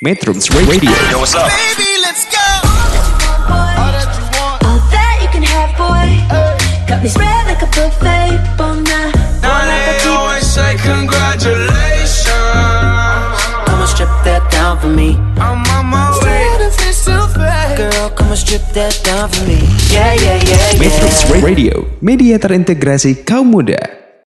Metrums Radio. Yo, what's up? Baby, let's go. All that you want. All that you can have, boy. Got me spread like a buffet all night. Now they always say congratulations. Come and strip that down for me. I'm on my way. Girl, come and strip that down for me. Yeah, yeah, yeah, Metrums yeah. Radio, media terintegrasi kaum muda.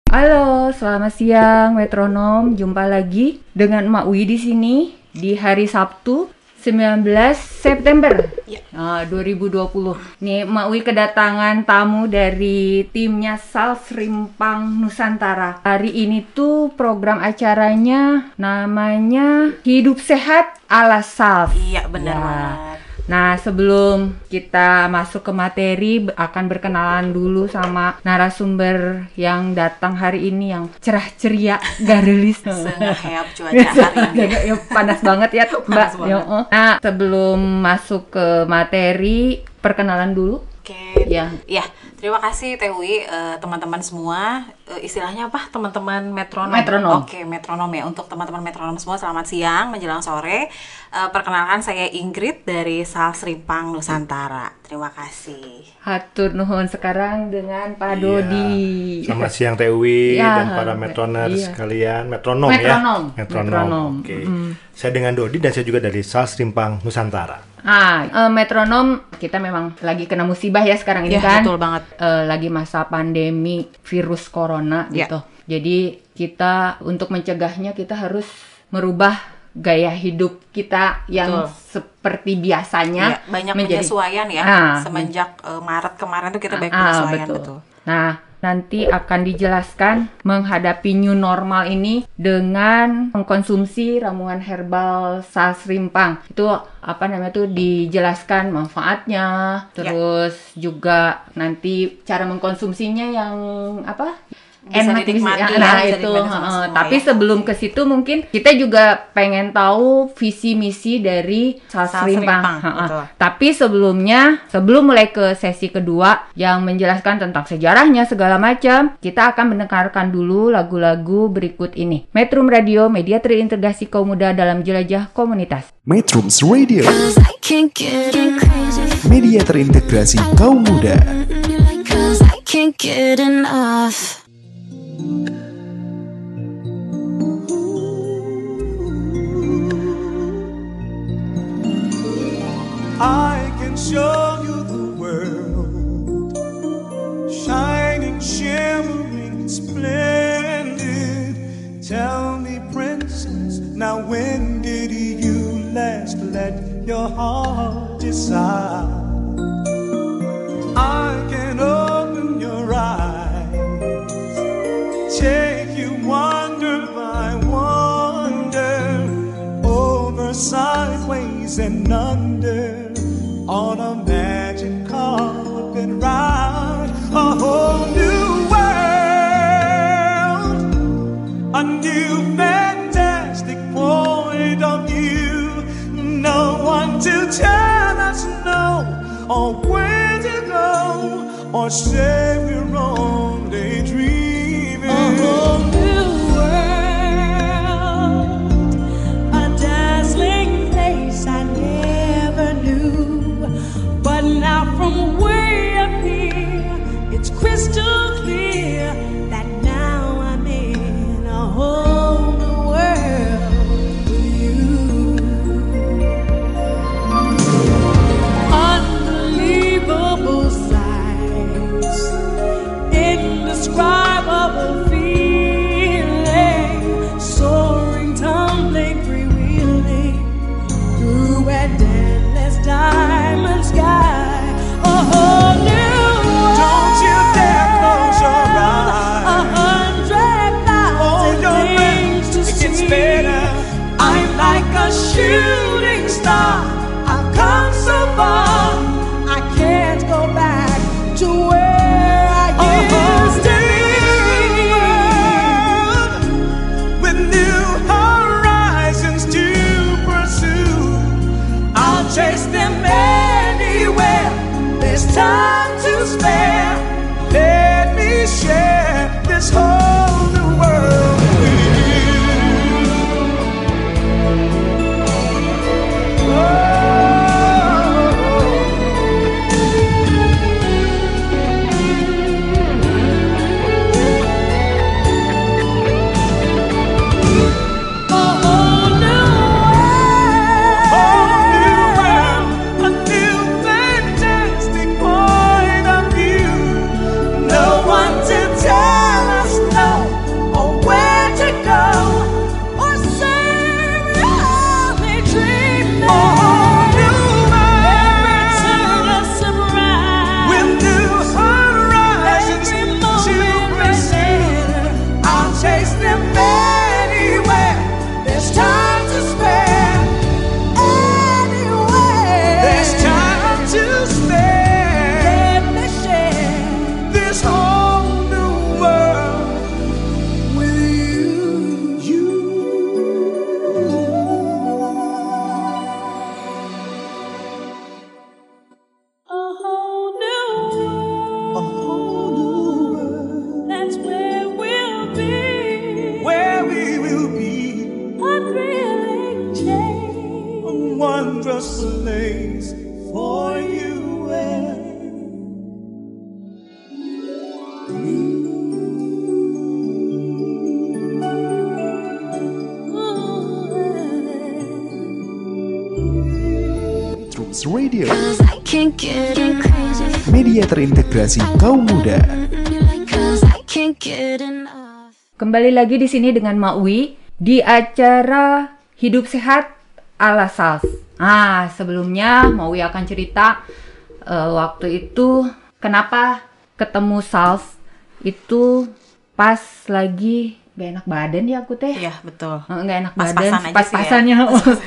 Halo, selamat siang Metronom. Jumpa lagi dengan Mak Wi di sini di hari Sabtu 19 September nah, 2020. Nih Mak Wi kedatangan tamu dari timnya Sals Rimpang Nusantara. Hari ini tuh program acaranya namanya Hidup Sehat ala Sals. Iya benar Ya. banget. Nah, sebelum kita masuk ke materi, akan berkenalan dulu sama narasumber yang datang hari ini yang cerah ceria, garelis. Sengeheap cuaca hari ini. Ya, panas banget ya, Mbak. Banget. Nah, sebelum masuk ke materi, perkenalan dulu. Oke. Ya. Ya, terima kasih Tewi eh, teman-teman semua. Eh, istilahnya apa? Teman-teman metronom. Metronom. Oke, metronom ya. Untuk teman-teman metronom semua selamat siang menjelang sore. Eh, perkenalkan saya Ingrid dari Sals Rimpang Nusantara. Terima kasih. Hatur nuhun sekarang dengan Pak Iya. Dodi. Selamat siang Tewi Ya, dan para metroners iya. sekalian, metronom, Metronom. ya. Metronom. Metronom. Oke. Saya dengan Dodi dan saya juga dari Sals Rimpang Nusantara. Ah, eh, metronom kita memang lagi kena musibah ya sekarang ini Ya, kan. betul banget. Eh, lagi masa pandemi virus corona Ya. gitu. Jadi kita untuk mencegahnya kita harus merubah gaya hidup kita yang Betul. seperti biasanya Ya, banyak menjadi penyesuaian ya. Ah, Semenjak eh, Maret kemarin tuh kita banyak Ah, penyesuaian betul. betul. Nah, nanti akan dijelaskan menghadapi new normal ini dengan mengkonsumsi ramuan herbal sals rimpang. Itu apa namanya tuh dijelaskan manfaatnya, terus juga nanti cara mengkonsumsinya yang apa? Bisa enak dinikmati ya, nah bisa itu dinikmati sama heeh. semua tapi ya. sebelum ke situ mungkin kita juga pengen tahu visi misi dari sals Sals rimpang Rimpang, Heeh. betul. Tapi sebelumnya, sebelum mulai ke sesi kedua yang menjelaskan tentang sejarahnya segala macam, kita akan mendengarkan dulu lagu-lagu berikut ini. Metrum Radio, media terintegrasi kaum muda dalam jelajah komunitas. Metrums Radio, media terintegrasi kaum muda. Can't get enough. Your heart decide? I can take you wonder by wonder, over, sideways, and under, on a magic carpet ride, a whole new world, a new fantastic point of view. No one to tell us no, or where to go, or say we're only Kembali lagi di sini dengan Mak Wi di acara Hidup Sehat ala Sals. Ah, sebelumnya Mak Wi akan cerita eh, waktu itu kenapa ketemu Sals itu pas lagi gak enak badan ya aku teh. Iya, betul. Eh, nggak enak Pas-pasan badan, ya. pas-pasannya.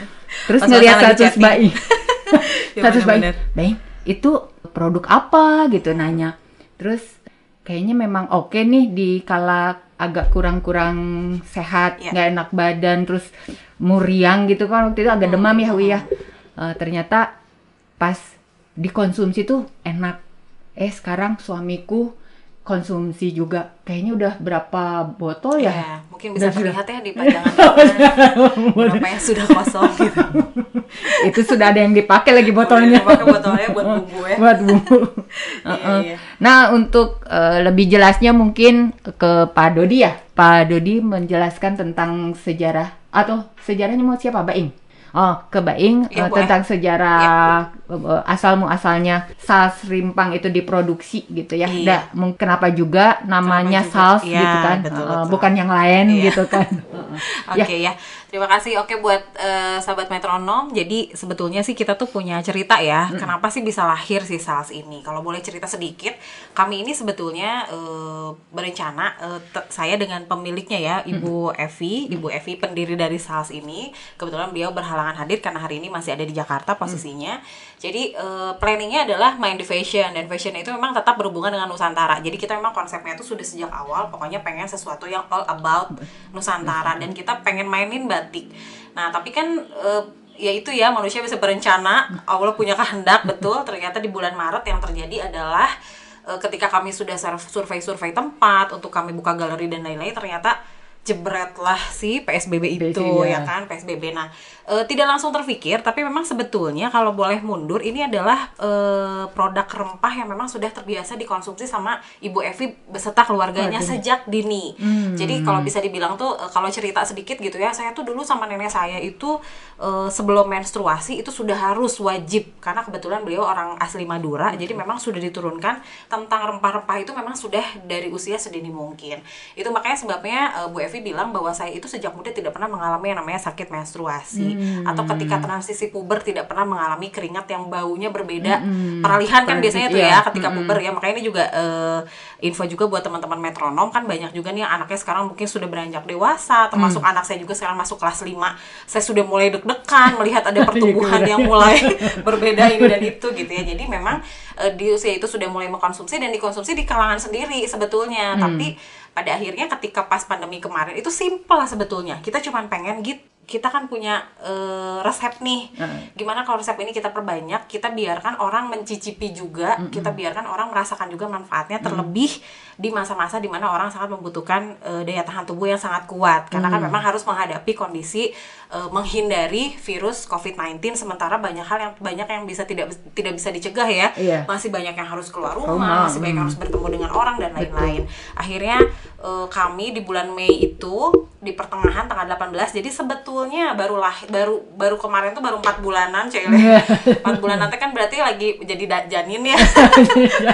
Terus Pas-pasan ngelihat lagi status bayi. Ya, status bayi. Bayi, itu produk apa gitu nanya. Terus kayaknya memang oke nih di kala agak kurang-kurang sehat, Ya. nggak enak badan, terus muriang gitu kan waktu itu agak demam ya Wi ya. Eh, ternyata pas dikonsumsi tuh enak. Eh sekarang suamiku konsumsi juga kayaknya udah berapa botol ya? Ya, mungkin bisa sudah. terlihat ya di pajangan berapa yang sudah kosong gitu. itu sudah ada yang dipakai lagi botolnya. Botolnya buat bumbu ya. Buat bumbu. Heeh. iya. Nah, untuk eh, lebih jelasnya mungkin ke Pak Dodi ya. Pak Dodi menjelaskan tentang sejarah atau sejarahnya mau siapa? Baing. Oh, ke Baing eh, boleh. tentang sejarah eh, asal muasalnya sals rimpang itu diproduksi gitu ya. Iya. Mung- kenapa juga namanya juga. sals Iya, gitu kan? betul, Eh, betul. bukan yang lain Iya. gitu kan. Oke ya. Terima kasih. Oke buat eh, sahabat metronom. Jadi sebetulnya sih kita tuh punya cerita ya. Kenapa sih bisa lahir si sales ini? Kalau boleh cerita sedikit, kami ini sebetulnya eh, berencana te- saya dengan pemiliknya ya, Ibu Evi, Ibu Evi pendiri dari sales ini. Kebetulan beliau berhalangan hadir karena hari ini masih ada di Jakarta posisinya. Jadi eh, planningnya adalah main di fashion dan fashion itu memang tetap berhubungan dengan Nusantara. Jadi kita memang konsepnya itu sudah sejak awal, pokoknya pengen sesuatu yang all about Nusantara dan kita pengen mainin batik. Nah tapi kan eh, ya itu ya manusia bisa berencana, Allah punya kehendak betul. Ternyata di bulan Maret yang terjadi adalah eh, ketika kami sudah sur- survei-survei tempat untuk kami buka galeri dan lain-lain, ternyata jebretlah si PSBB itu PSBB, ya ya. kan PSBB. Nah, eh, tidak langsung terpikir tapi memang sebetulnya kalau boleh mundur ini adalah eh, produk rempah yang memang sudah terbiasa dikonsumsi sama Ibu Evi beserta keluarganya sejak dini. Jadi kalau bisa dibilang tuh eh, kalau cerita sedikit gitu ya, saya tuh dulu sama nenek saya itu eh, sebelum menstruasi itu sudah harus wajib karena kebetulan beliau orang asli Madura. Jadi memang sudah diturunkan tentang rempah-rempah itu memang sudah dari usia sedini mungkin. Itu makanya sebabnya eh, Bu Evi bilang bahwa saya itu sejak muda tidak pernah mengalami yang namanya sakit menstruasi atau ketika transisi puber tidak pernah mengalami keringat yang baunya berbeda. Peralihan kan biasanya tuh Iya. ya ketika puber ya. Makanya ini juga eh, info juga buat teman-teman metronom kan banyak juga nih anaknya sekarang mungkin sudah beranjak dewasa, termasuk anak saya juga sekarang masuk kelas 5. Saya sudah mulai deg-degan melihat ada pertumbuhan yang mulai berbeda ini dan itu gitu ya. Jadi memang eh, di usia itu sudah mulai mengkonsumsi dan dikonsumsi di kalangan sendiri sebetulnya. Tapi pada akhirnya ketika pas pandemi kemarin itu simple lah sebetulnya. Kita cuman pengen gitu kita kan punya eh, resep nih. Gimana kalau resep ini kita perbanyak, kita biarkan orang mencicipi juga, kita biarkan orang merasakan juga manfaatnya terlebih di masa-masa di mana orang sangat membutuhkan eh, daya tahan tubuh yang sangat kuat. Karena kan memang harus menghadapi kondisi eh, menghindari virus COVID-19 sementara banyak hal yang banyak yang bisa tidak tidak bisa dicegah ya. Iya. Masih banyak yang harus keluar Rumah, rumah, masih banyak yang hmm. harus bertemu dengan orang dan lain-lain. Akhirnya eh, kami di bulan Mei itu di pertengahan tanggal 18 jadi sebetulnya baru lah baru baru kemarin tuh baru empat bulanan cile empat bulan nanti kan berarti lagi jadi janin ya.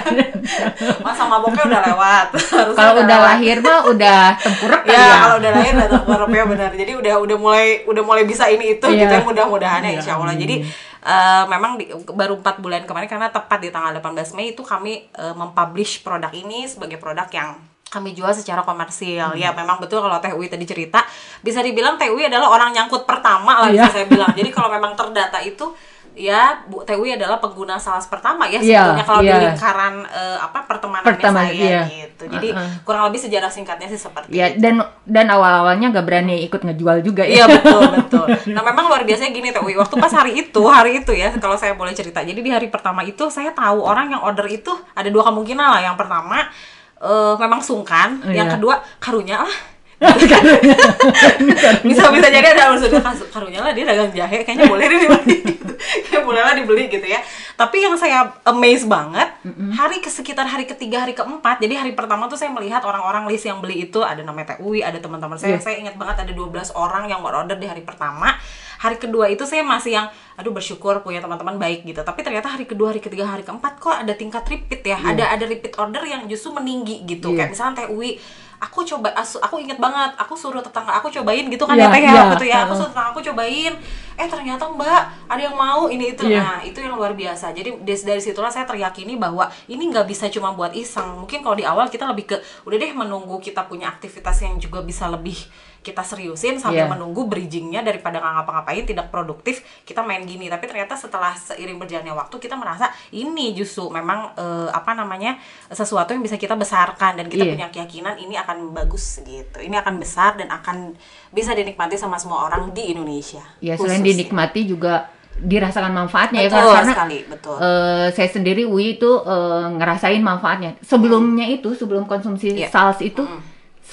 Masa maboknya udah lewat. Kalau udah lewat. lahir mah udah tempurek kali ya, ya. kalau udah lahir udah tengkurap ya benar. Jadi udah udah mulai udah mulai bisa ini itu Iya. gitu ya mudah-mudahan ya insya Allah. jadi eh, memang di- baru empat bulan kemarin karena tepat di tanggal 18 Mei itu kami eh, mempublish produk ini sebagai produk yang kami jual secara komersil ya memang betul kalau Teh Uwi tadi cerita bisa dibilang Teh Uwi adalah orang nyangkut pertama lah bisa Iya. saya bilang jadi kalau memang terdata itu ya Bu Teh Uwi adalah pengguna salas pertama ya Iya, sebetulnya kalau di iya. lingkaran eh, apa pertemanannya Pertama, saya iya. gitu jadi Uh-uh. kurang lebih sejarah singkatnya sih seperti Ya itu. dan dan awal-awalnya nggak berani ikut ngejual juga Iya ya. betul betul. Nah memang luar biasanya gini Teh Uwi. Waktu pas hari itu hari itu ya kalau saya boleh cerita. Jadi di hari pertama itu saya tahu orang yang order itu ada dua kemungkinan lah. Yang pertama eh, memang sungkan. Yang Iya. kedua karunya lah. bisa bisa jadi ada maksudnya "Kas- karunya lah dia dagang jahe kayaknya boleh deh dibeli gitu. kayak boleh lah dibeli gitu ya Tapi yang saya amazed banget, hari ke sekitar hari ketiga, hari keempat, jadi hari pertama tuh saya melihat orang-orang list yang beli itu ada namanya Teh Uwi, ada teman-teman saya. Iya. Saya ingat banget ada 12 orang yang order di hari pertama. Hari kedua itu saya masih yang aduh bersyukur punya teman-teman baik gitu. Tapi ternyata hari kedua, hari ketiga, hari keempat kok ada tingkat repeat ya. Ada ada repeat order yang justru meninggi gitu. Iya. Kayak misalnya Teh Uwi aku coba aku inget banget aku suruh tetangga aku cobain gitu kan Iya, ya teh ya iya. waktu itu ya aku suruh tetangga aku cobain eh ternyata mbak ada yang mau ini itu Iya. nah itu yang luar biasa jadi dari situlah saya teryakini bahwa ini nggak bisa cuma buat iseng mungkin kalau di awal kita lebih ke udah deh menunggu kita punya aktivitas yang juga bisa lebih kita seriusin sambil Iya. menunggu bridgingnya daripada nggak ngapa-ngapain tidak produktif kita main gini tapi ternyata setelah seiring berjalannya waktu kita merasa ini justru memang eh, apa namanya sesuatu yang bisa kita besarkan dan kita Iya. punya keyakinan ini akan bagus gitu ini akan besar dan akan bisa dinikmati sama semua orang di Indonesia Ya selain khususnya. dinikmati juga dirasakan manfaatnya ya Betul Kak. karena sekali, betul. eh, saya sendiri Wi itu eh, ngerasain manfaatnya. Sebelumnya itu sebelum konsumsi Iya. sals itu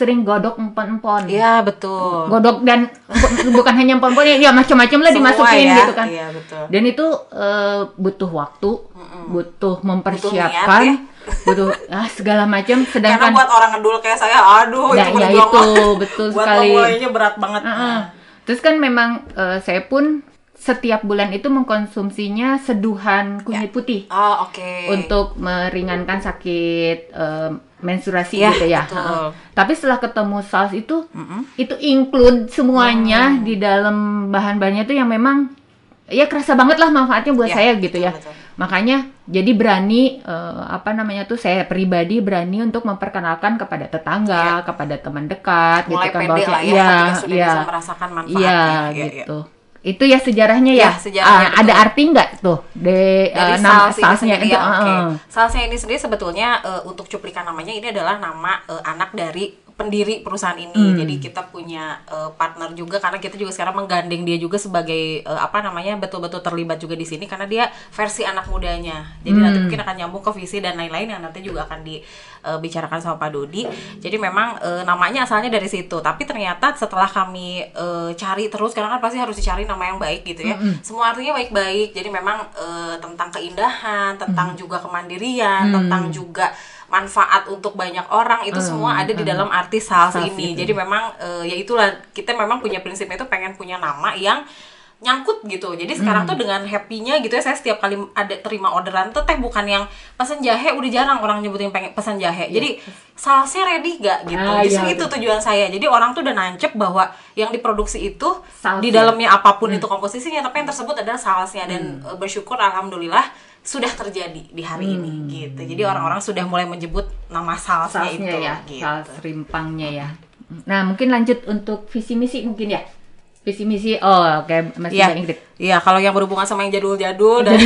sering godok empon-empon. Iya betul Godok dan bu- bukan hanya empon-empon ya, ya macam-macam lah Semua dimasukin ya, gitu kan. iya, betul. Dan itu eh, butuh waktu, butuh mempersiapkan, Butuh niat, butuh ah segala macam karena sedangkan buat orang ngedul kayak saya aduh Nah, itu ya itu, betul buat sekali. memulainya berat banget Heeh. Terus kan memang eh, saya pun setiap bulan itu mengkonsumsinya seduhan kunyit putih oh oke untuk meringankan sakit eh, menstruasi Iya, gitu ya. betul. Tapi setelah ketemu SARS itu itu include semuanya Mm. di dalam bahan-bahannya itu yang memang ya kerasa banget lah manfaatnya buat Iya, saya gitu betul, ya. betul. Makanya jadi berani eh, apa namanya tuh saya pribadi berani untuk memperkenalkan kepada tetangga, kepada teman dekat Iya. mulai gitu kan lah ya iya, ketika sudah bisa merasakan manfaatnya Iya, Iya, iya. Itu ya sejarahnya Ya, ya. sejarahnya, Ah, ada arti nggak tuh de dari eh, nama sendiri itu? ya, oke. eh, Salsnya ini sendiri sebetulnya eh, untuk cuplikan namanya ini adalah nama eh, anak dari pendiri perusahaan ini. Hmm. Jadi kita punya eh, partner juga karena kita juga sekarang menggandeng dia juga sebagai eh, apa namanya betul-betul terlibat juga di sini karena dia versi anak mudanya. Jadi Hmm. nanti mungkin akan nyambung ke visi dan lain-lain yang nanti juga akan dibicarakan sama Pak Dodi. Jadi memang eh, namanya asalnya dari situ. Tapi ternyata setelah kami eh, cari terus karena kan pasti harus dicari nama yang baik gitu ya. Semua artinya baik-baik. Jadi memang eh, tentang keindahan, tentang juga kemandirian, tentang juga manfaat untuk banyak orang itu semua ada di dalam arti SALS SALS ini. itu. Jadi memang eh, ya itulah kita memang punya prinsipnya itu pengen punya nama yang nyangkut gitu. Jadi sekarang Hmm. tuh dengan happy-nya gitu ya saya setiap kali ada terima orderan tuh teh bukan yang pesan jahe udah jarang orang nyebutin pengen pesan jahe. Jadi salsnya ready gak gitu. Ah, Justru iya, itu betul. tujuan saya. Jadi orang tuh udah nancep bahwa yang diproduksi itu di ya? dalamnya apa pun itu komposisinya tapi yang tersebut adalah salsnya dan eh, bersyukur alhamdulillah sudah terjadi di hari ini gitu. Jadi orang-orang sudah mulai menyebut nama salsnya itu ya, gitu. sals rimpangnya ya. Nah, mungkin lanjut untuk visi misi mungkin ya. Visi misi oh oke masih Iya. Mbak Ingrid. Iya, kalau yang berhubungan sama yang jadul-jadul dan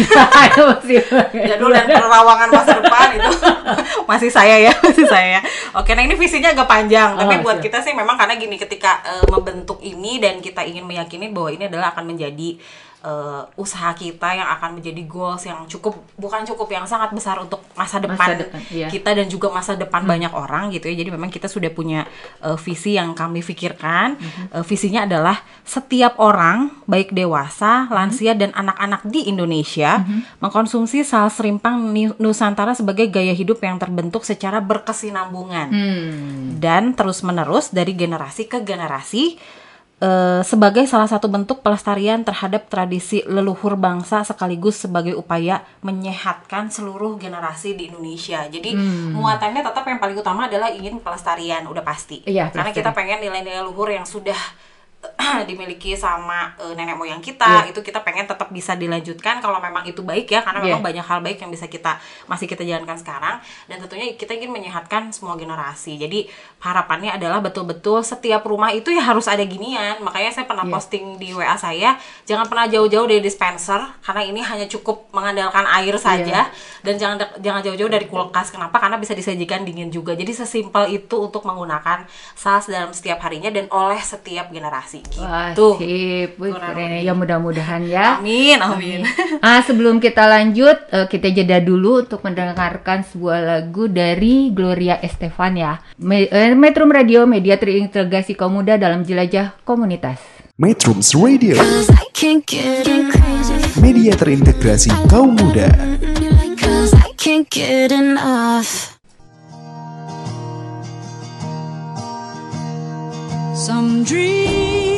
jadul dan perawangan masa depan itu masih saya ya masih saya ya. oke nah ini visinya agak panjang tapi Oh, buat siap. kita sih memang karena gini ketika eh, membentuk ini dan kita ingin meyakini bahwa ini adalah akan menjadi eh, usaha kita yang akan menjadi goals yang cukup bukan cukup yang sangat besar untuk masa Masa depan, depan, iya. kita dan juga masa depan banyak orang gitu ya. Jadi memang kita sudah punya eh, visi yang kami pikirkan. Eh, visinya adalah setiap orang baik dewasa lansia dan anak-anak di Indonesia mengkonsumsi sals rimpang Ni- Nusantara sebagai gaya hidup yang terbentuk secara berkesinambungan. Hmm. dan terus menerus dari generasi ke generasi sebagai salah satu bentuk pelestarian terhadap tradisi leluhur bangsa sekaligus sebagai upaya menyehatkan seluruh generasi di Indonesia. Jadi muatannya tetap yang paling utama adalah ingin pelestarian udah pasti. Iya, Karena pelestarian. kita pengen nilai-nilai luhur yang sudah dimiliki sama eh, nenek moyang kita Iya. itu kita pengen tetap bisa dilanjutkan kalau memang itu baik ya karena memang Iya. banyak hal baik yang bisa kita masih kita jalankan sekarang. Dan tentunya kita ingin menyehatkan semua generasi. Jadi harapannya adalah betul-betul setiap rumah itu ya harus ada ginian. Makanya saya pernah Iya. posting di WA saya jangan pernah jauh-jauh dari dispenser karena ini hanya cukup mengandalkan air saja. Dan jangan jangan jauh-jauh dari kulkas. Kenapa? Karena bisa disajikan dingin juga. Jadi sesimpel itu untuk menggunakan sals dalam setiap harinya dan oleh setiap generasi gitu Wah, sip. Wih, keren ya. mudah-mudahan ya. amin amin Ah, sebelum kita lanjut, eh, kita jeda dulu untuk mendengarkan sebuah lagu dari Gloria Estefan ya. Me- eh, Metro Radio, media terintegrasi kaum muda dalam jelajah komunitas. Metrums Radio. Media terintegrasi kaum muda. Cause I can't get enough. some dream.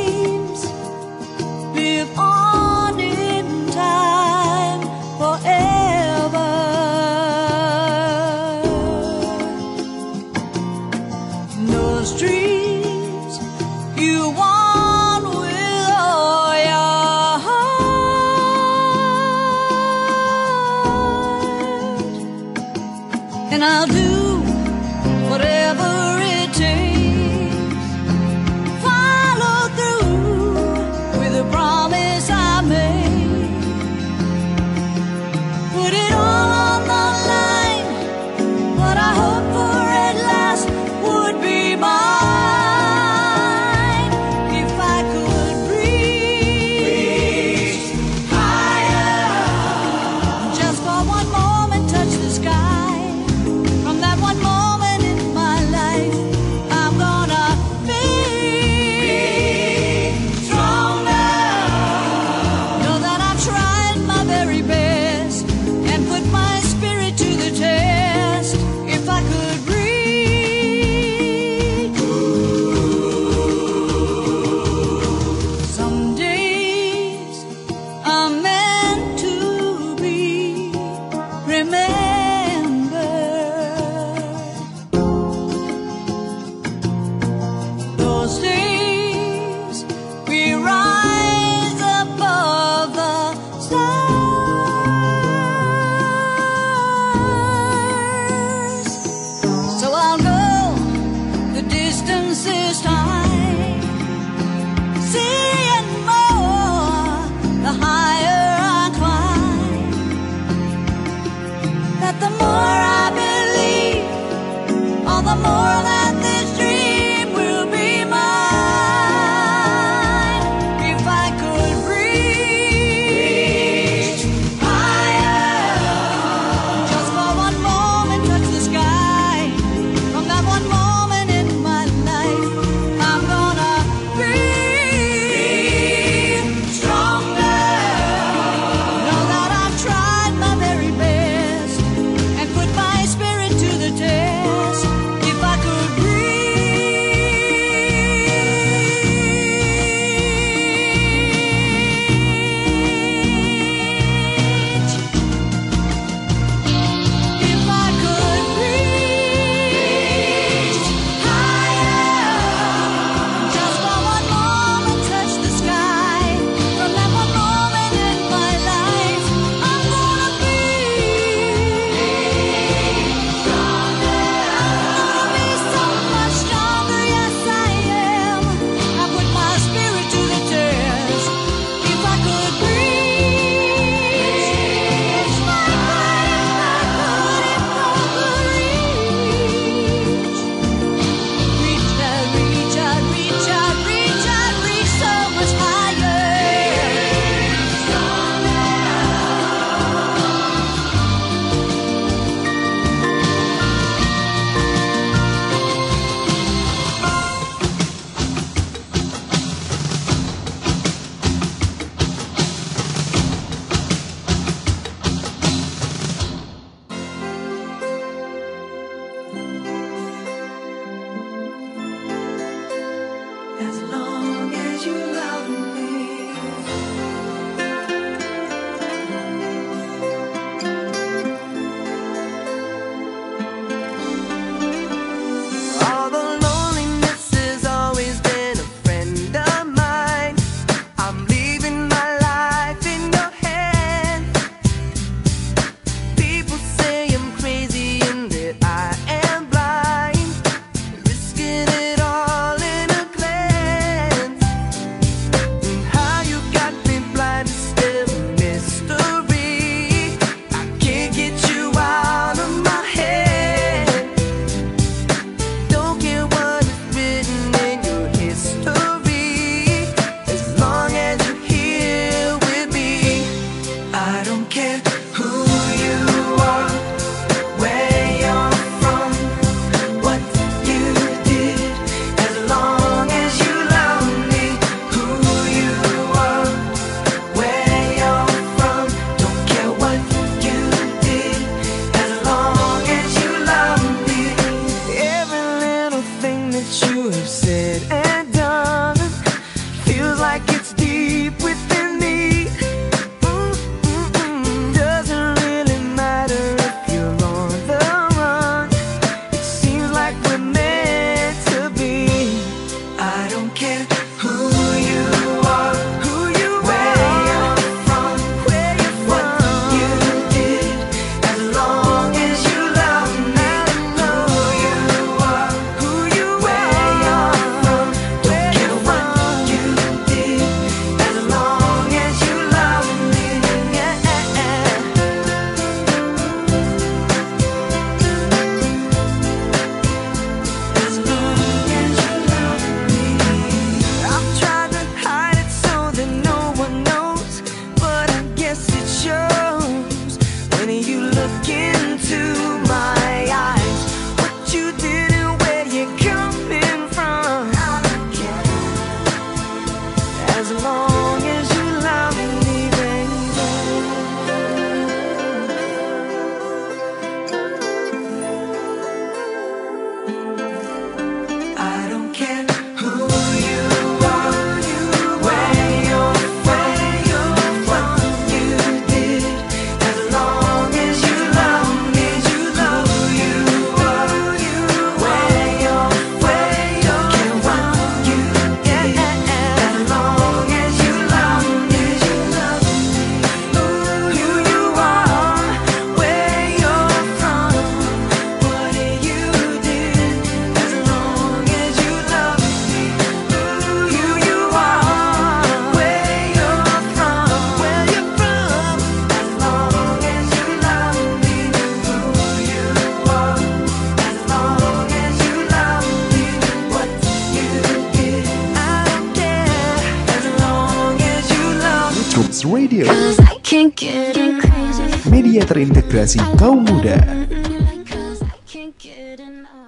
Kaum muda.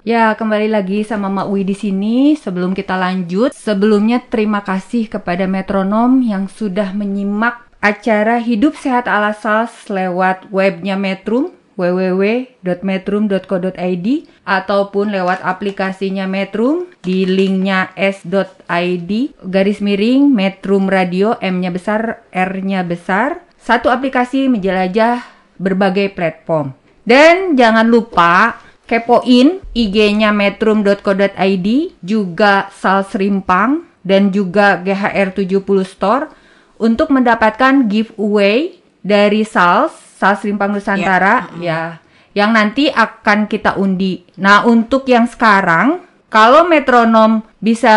Ya, kembali lagi sama Mak Wi di sini. Sebelum kita lanjut, sebelumnya terima kasih kepada Metronom yang sudah menyimak acara Hidup Sehat ala Sals lewat webnya Metrum www.metrum.co.id ataupun lewat aplikasinya Metrum di linknya s.id garis miring Metrum Radio M-nya besar R-nya besar satu aplikasi menjelajah berbagai platform dan jangan lupa kepoin IG-nya metrum.co.id, juga Sals Rimpang, dan juga GHR70 Store untuk mendapatkan giveaway dari Sals, Sals Rimpang Nusantara, ya, yang nanti akan kita undi. Nah, untuk yang sekarang, kalau metronom bisa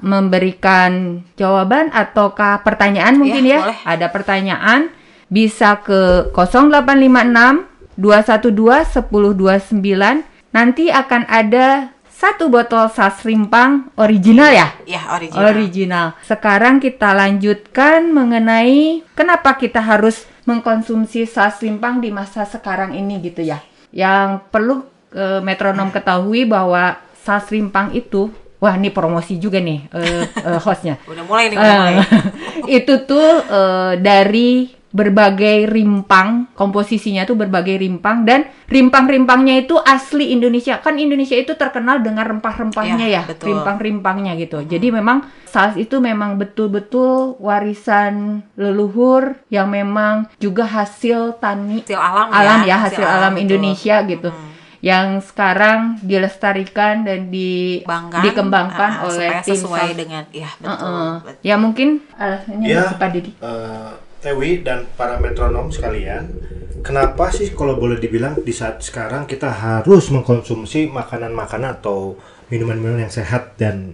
memberikan jawaban ataukah pertanyaan mungkin ya, boleh. ada pertanyaan bisa ke 0856 212 1029 nanti akan ada satu botol sas rimpang original ya? Ya, original. original. Sekarang kita lanjutkan mengenai kenapa kita harus mengkonsumsi sas rimpang di masa sekarang ini gitu ya. Yang perlu eh, metronom ketahui bahwa sas rimpang itu wah ini promosi juga nih eh, eh, hostnya. Udah mulai nih, udah mulai. Itu tuh eh, dari berbagai rimpang, komposisinya tuh berbagai rimpang dan rimpang-rimpangnya itu asli Indonesia. Kan Indonesia itu terkenal dengan rempah-rempahnya Ya, ya, rimpang-rimpangnya gitu. Jadi memang sals itu memang betul-betul warisan leluhur yang memang juga hasil tani Hasil alam, alam ya, ya, hasil, alam, betul. Indonesia gitu. Yang sekarang dilestarikan dan di, Bangkan, dikembangkan ah, oleh supaya tim sesuai dengan ya betul. Heeh. betul. Ya mungkin alasannya Ya, Pak Didi. eh, Tewi dan para metronom sekalian, kenapa sih kalau boleh dibilang di saat sekarang kita harus mengkonsumsi makanan-makanan atau minuman-minuman yang sehat dan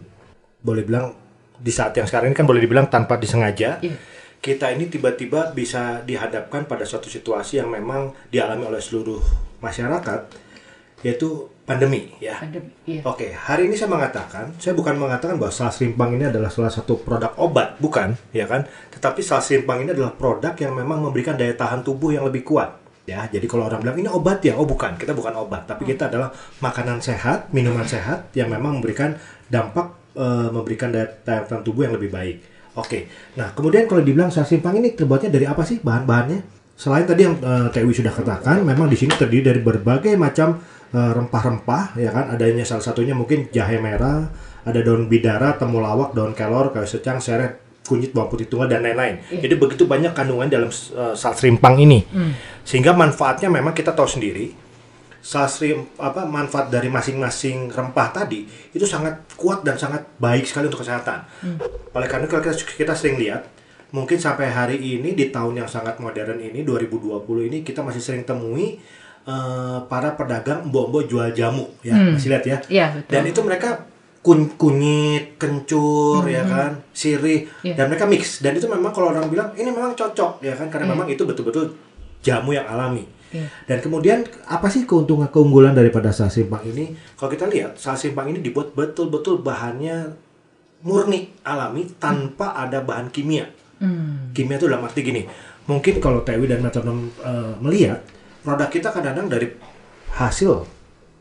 boleh bilang di saat yang sekarang ini kan boleh dibilang tanpa disengaja, Iya. kita ini tiba-tiba bisa dihadapkan pada suatu situasi yang memang dialami oleh seluruh masyarakat, yaitu pandemi ya. Pandemi, iya. Oke, hari ini saya mengatakan, saya bukan mengatakan bahwa salas rimpang ini adalah salah satu produk obat, bukan, ya kan? Tetapi salas rimpang ini adalah produk yang memang memberikan daya tahan tubuh yang lebih kuat. Ya, jadi kalau orang bilang ini obat ya, oh bukan, kita bukan obat, tapi kita adalah makanan sehat, minuman sehat yang memang memberikan dampak, eh, memberikan daya, tahan tubuh yang lebih baik. Oke, nah kemudian kalau dibilang salas rimpang ini terbuatnya dari apa sih bahan-bahannya? Selain tadi yang eh, Tewi sudah katakan, memang di sini terdiri dari berbagai macam rempah-rempah, ya kan? Adanya salah satunya mungkin jahe merah, ada daun bidara, temulawak, daun kelor, kayu secang, seret, kunyit, bawang putih tunggal dan lain-lain. Jadi begitu banyak kandungan dalam uh, saus rimpang ini, sehingga manfaatnya memang kita tahu sendiri. Saus rim, apa manfaat dari masing-masing rempah tadi itu sangat kuat dan sangat baik sekali untuk kesehatan. Oleh karena itu kalau kita, kita sering lihat mungkin sampai hari ini di tahun yang sangat modern ini 2020 ini kita masih sering temui eh, para pedagang mbok-mbok jual jamu ya masih lihat ya. Iya, betul. dan itu mereka kun kunyit kencur ya kan sirih Iya. dan mereka mix. Dan itu memang kalau orang bilang ini memang cocok ya kan karena memang itu betul-betul jamu yang alami. Iya. dan kemudian apa sih keuntungan keunggulan daripada saus simpang ini? Kalau kita lihat saus simpang ini dibuat betul-betul bahannya murni alami tanpa ada bahan kimia. Hmm. kimia itu dalam arti gini mungkin kalau Tewi dan metronom eh, melihat produk kita kadang-kadang dari hasil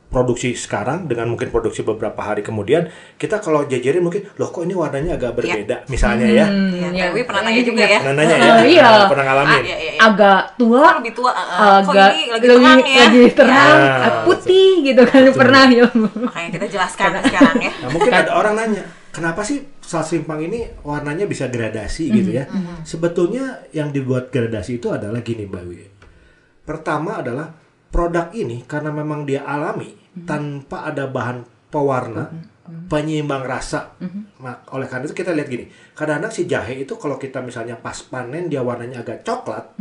produksi sekarang dengan mungkin produksi beberapa hari kemudian kita kalau jajarin mungkin loh kok ini warnanya agak berbeda misalnya ya Iya, Iya. Dewi pernah nanya juga ya. pernah nanya ya iya. Nah, pernah ngalamin Iya, iya, iya. agak tua Kok lebih tua, uh, uh, kok agak ini lagi terang ya? lagi terang, Iya. eh, putih gitu kan pernah ya Makanya kita jelaskan sekarang ya. Nah, mungkin ada orang nanya, kenapa sih saus rimpang ini warnanya bisa gradasi gitu ya? Sebetulnya yang dibuat gradasi itu adalah gini, Mbak Wi. Pertama adalah produk ini karena memang dia alami tanpa ada bahan pewarna, penyeimbang rasa. Nah, oleh karena itu kita lihat gini, kadang-kadang si jahe itu kalau kita misalnya pas panen dia warnanya agak coklat,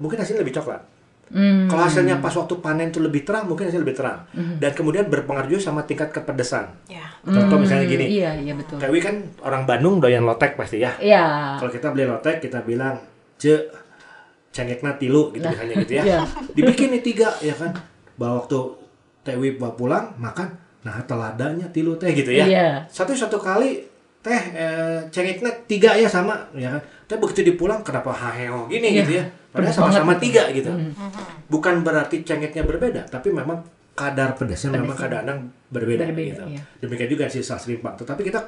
mungkin hasilnya lebih coklat. Hmm. Kalau hasilnya pas waktu panen itu lebih terang, mungkin hasilnya lebih terang. Dan kemudian berpengaruh juga sama tingkat kepedesan. Ya. Contoh misalnya gini, iya iya betul Dewi kan orang Bandung doyan lotek pasti ya. iya Kalau kita beli lotek kita bilang, "Ce, cengekna tilu" gitu misalnya gitu ya. Iya. Dibikin nih tiga ya kan. Bawa waktu Dewi bawa pulang makan, nah teladanya tilu teh gitu ya. Iya. Satu satu kali teh eh, cengekna tiga ya sama ya kan. Tapi begitu dipulang kenapa haheo gini Iya. gitu ya. Padahal sama-sama tiga gitu. Bukan berarti cengeknya berbeda, tapi memang kadar pedasnya memang kadang-kadang berbeda, Berbeda, gitu. iya. Demikian juga si saus rimpang. Tetapi kita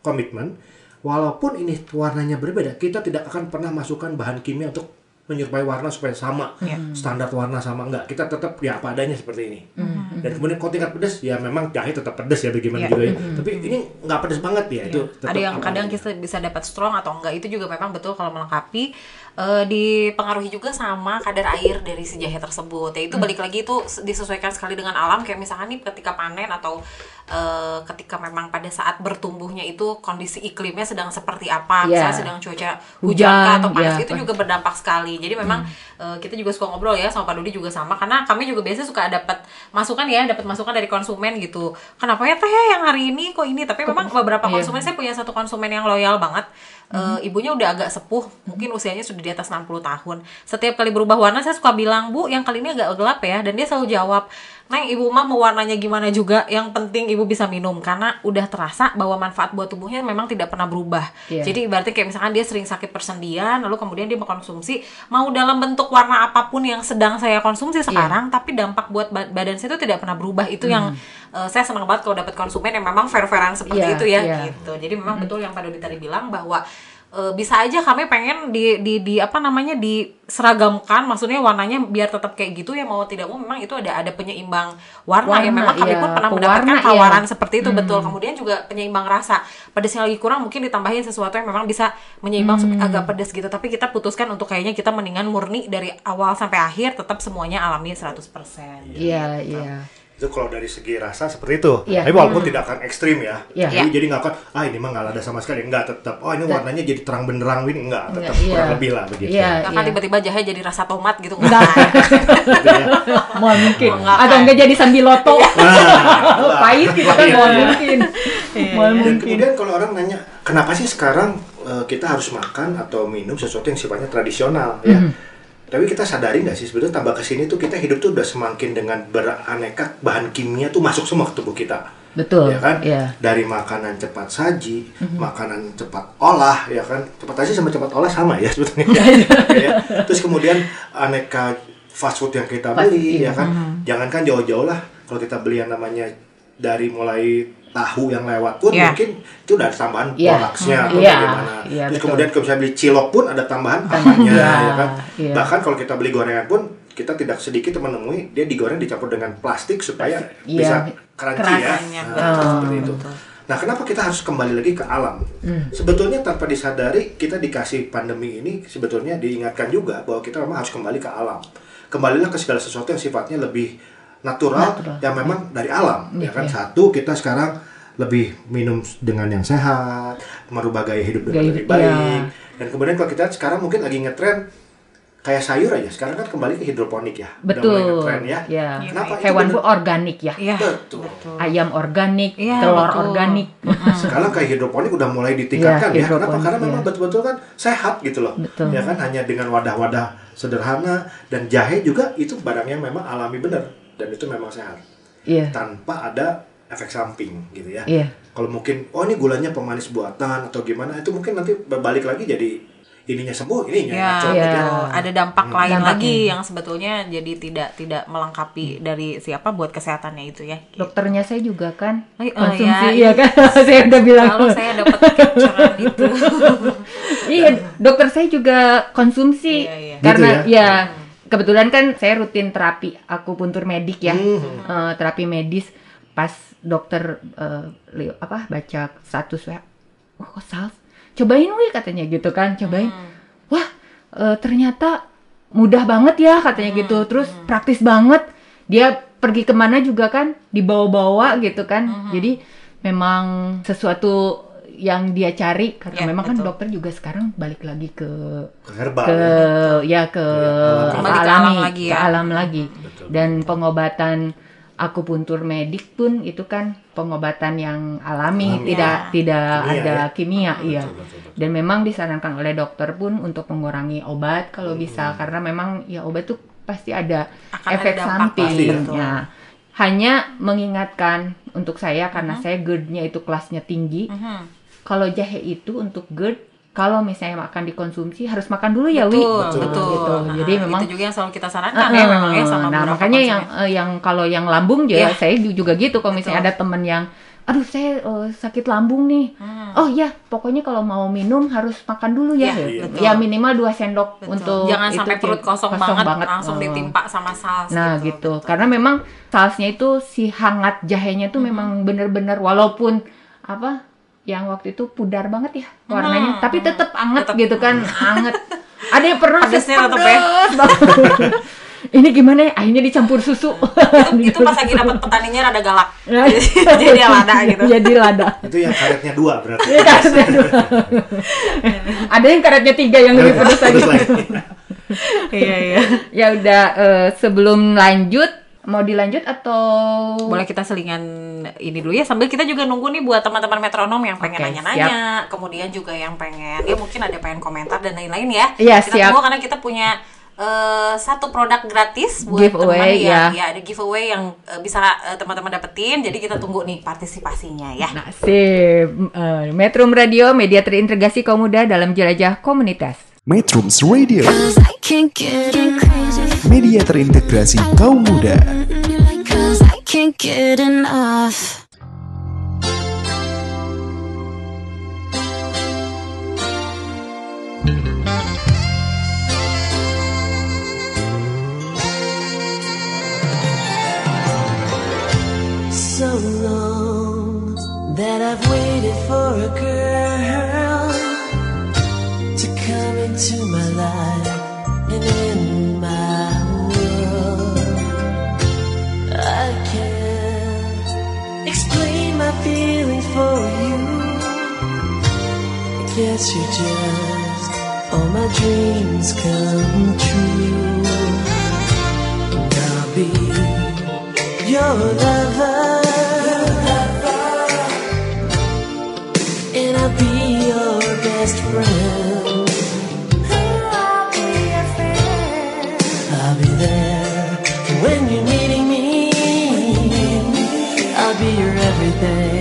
komitmen, walaupun ini warnanya berbeda, kita tidak akan pernah masukkan bahan kimia untuk menyerupai warna supaya sama. Iya. standar warna sama enggak kita tetap ya apa adanya seperti ini. Hmm. dan kemudian kalau tingkat pedas ya memang jahe tetap pedas ya bagaimana Iya. juga ya. Tapi ini nggak pedas banget ya itu tetap ada yang kadang kita bisa dapat strong atau enggak itu juga memang betul kalau melengkapi eh, dipengaruhi juga sama kadar air dari si jahe tersebut. Ya itu balik lagi itu disesuaikan sekali dengan alam. Kayak misalkan nih ketika panen atau eh, ketika memang pada saat bertumbuhnya itu kondisi iklimnya sedang seperti apa. Iya. misalnya sedang cuaca hujan, atau panas iya. itu juga berdampak sekali. Jadi memang eh, kita juga suka ngobrol ya sama Pak Dudi juga sama. Karena kami juga biasanya suka dapat masukan ya dapat masukan dari konsumen gitu. Kenapa ya teh yang hari ini kok ini? Tapi memang beberapa Iya. konsumen saya punya satu konsumen yang loyal banget Eh, ibunya udah agak sepuh mungkin usianya sudah di atas 60 tahun. Setiap kali berubah warna saya suka bilang bu yang kali ini agak gelap ya. Dan dia selalu jawab Neng ibu mah mau warnanya gimana juga? Yang penting ibu bisa minum. Karena udah terasa bahwa manfaat buat tubuhnya memang tidak pernah berubah. Iya. jadi berarti kayak misalkan dia sering sakit persendian lalu kemudian dia mengkonsumsi mau dalam bentuk warna apa pun yang sedang saya konsumsi sekarang tapi dampak buat ba- badan saya itu tidak pernah berubah. Itu yang eh, saya senang banget kalau dapat konsumen yang memang fair-fairan seperti Iya, itu ya iya. gitu. Jadi memang betul yang Pak Dodi tadi bilang bahwa eh, bisa aja kami pengen di, di di apa namanya diseragamkan. Maksudnya warnanya biar tetap kayak gitu ya mau tidak mau memang itu ada ada penyeimbang warna, ya. Warna, memang kami iya. pun pernah mendapatkan iya. tawaran seperti itu betul. Kemudian juga penyeimbang rasa. Pedesnya lagi kurang mungkin ditambahin sesuatu yang memang bisa menyeimbang sup- agak pedes gitu. Tapi kita putuskan untuk kayaknya kita mendingan murni dari awal sampai akhir tetap semuanya alami 100% iya iya itu kalau dari segi rasa seperti itu Iya. tapi walaupun tidak akan ekstrim ya Iya. jadi, jadi nggak akan ah ini mah nggak ada sama sekali enggak tetap oh ini warnanya jadi terang benderang ini enggak tetap Iya. kurang lebih lah begitu Iya. Bahkan tiba-tiba jahe jadi rasa tomat gitu Enggak. enggak Gitu ya. mau mungkin enggak, atau enggak jadi sambiloto Nah, pahit gitu kan mau Iya. mungkin mau Dan mungkin kemudian kalau orang nanya, kenapa sih sekarang eh, kita harus makan atau minum sesuatu yang sifatnya tradisional ya? Tapi kita sadari nggak sih sebetulnya tambah ke sini tuh kita hidup tuh udah semakin dengan beraneka bahan kimia tuh masuk semua ke tubuh kita. betul ya kan? iya Dari makanan cepat saji, makanan cepat olah, ya kan? Cepat saji sama cepat olah sama ya sebetulnya. ya. Terus kemudian aneka fast food yang kita Fast- beli, iya. ya kan? Jangankan jauh-jauh lah, kalau kita beli yang namanya dari mulai tahu yang lewat pun Iya. mungkin itu udah ada tambahan Iya. boraksnya atau Iya, bagaimana. iya, Terus betul. kemudian kalau misalnya beli cilok pun ada tambahan apanya, Iya, ya kan? iya. Bahkan kalau kita beli gorengan pun kita tidak sedikit menemui dia digoreng dicampur dengan plastik supaya Iya. bisa crunchy ya. Nah, betul. seperti itu. Nah, kenapa kita harus kembali lagi ke alam? Hmm. Sebetulnya tanpa disadari kita dikasih pandemi ini sebetulnya diingatkan juga bahwa kita memang harus kembali ke alam. Kembalilah ke segala sesuatu yang sifatnya lebih natural, Natural. yang memang dari alam, ya Iya, kan? iya. Satu kita sekarang lebih minum dengan yang sehat, merubah gaya hidup dengan Gaya lebih hidup, baik. iya. Dan kemudian kalau kita sekarang mungkin lagi ngetren kayak sayur aja. Sekarang kan kembali ke hidroponik ya. Udah mulai betul ngetren ya. ya Kenapa? Itu hewan bener- pun organik ya iya Betul. ayam organik Iya, telur betul. organik Sekarang kayak hidroponik udah mulai ditingkatkan Iya, ya. Kenapa? Karena memang iya. betul-betul kan sehat gitu loh. Betul. Ya kan hanya dengan wadah-wadah sederhana dan jahe juga itu barang yang memang alami benar dan itu memang sehat iya tanpa ada efek samping gitu ya. iya Kalau mungkin oh ini gulanya pemanis buatan atau gimana itu mungkin nanti berbalik lagi jadi ininya sembuh, ininya Ya, ngaco. Iya. betul. Ada dampak lain Dampaknya. lagi yang sebetulnya jadi tidak tidak melengkapi dari siapa buat kesehatannya itu ya. Dokternya saya juga kan Oh, iya, konsumsi, iya. iya kan? saya udah bilang. Kalau saya dapat itu. iya, dokter saya juga konsumsi. Iya, iya. Karena Gitu ya, kebetulan kan saya rutin terapi akupuntur medik ya. Hmm. Eh, terapi medis pas dokter eh, li- apa baca status ya. Oh, kok sals? Cobain wih katanya gitu kan, cobain. Hmm. Wah, eh, ternyata mudah banget ya katanya Hmm, gitu. Terus praktis banget. Dia pergi ke mana juga kan dibawa-bawa gitu kan. Hmm, Jadi memang sesuatu yang dia cari karena Ya, memang kan betul. dokter juga sekarang balik lagi ke Ke herbal. ke ya. ya ke Iya, Kembali ke alami, alam lagi ke ya. alam lagi. Betul. Dan pengobatan akupuntur medik pun itu kan pengobatan yang alami, Alami. tidak Ya. tidak Kimia, ada ya. kimia, iya. Betul, betul, betul. Dan memang disarankan oleh dokter pun untuk mengurangi obat kalau bisa karena memang ya obat tuh pasti ada Akan efek samping. pasti ya. Ya. Hanya mengingatkan untuk saya karena Mhm. saya GERD-nya itu kelasnya tinggi. Mhm. Kalau jahe itu untuk GERD kalau misalnya makan dikonsumsi harus makan dulu ya, Wi. Betul, Betul. Gitu. Nah, Jadi memang itu juga yang selalu kita sarankan ya memang ya sama nah makanya yang eh, yang kalau yang lambung juga Iya. saya ju- juga gitu kalau misalnya Betul. ada temen yang aduh saya eh, sakit lambung nih Hmm. oh ya pokoknya kalau mau minum harus makan dulu ya Iya, ya, betul. ya minimal dua sendok Betul. untuk jangan itu sampai perut kosong, banget, langsung Eh, ditimpa sama sals Nah gitu. gitu, karena memang salsnya itu si hangat jahenya tuh memang bener-bener walaupun apa yang waktu itu pudar banget ya warnanya, Mhm, tapi mhm. tetap anget Tetep. gitu kan, anget. Ada yang pernah Pedesnya tetep ya. Ini gimana ya? Akhirnya dicampur susu. itu, itu pas lagi dapat petaninya rada galak jadi dia lada gitu Jadi lada. Itu yang karetnya dua berarti. Iya, karetnya dua. Ada yang karetnya tiga yang lebih pedes lagi. Terus lagi. iya iya ya udah eh, sebelum lanjut mau dilanjut atau boleh kita selingan ini dulu ya sambil kita juga nunggu nih buat teman-teman metronom yang pengen Oke, nanya-nanya kemudian juga yang pengen ya mungkin ada pengen komentar dan lain-lain ya Iya, kita siap. tunggu karena kita punya eh, satu produk gratis buat Giveaway, ya. ya ada giveaway yang eh, bisa eh, teman-teman dapetin jadi kita tunggu nih partisipasinya ya Nah, sip. Eh, Metro Radio, media terintegrasi kaum muda dalam jelajah komunitas. Metrums Radio, media terintegrasi kaum muda. So long that I've waited for a girl come into my life and in my world. I can't explain my feelings for you. I guess you're just all my dreams come true. And I'll be your lover. And I'll be your best friend. Everything.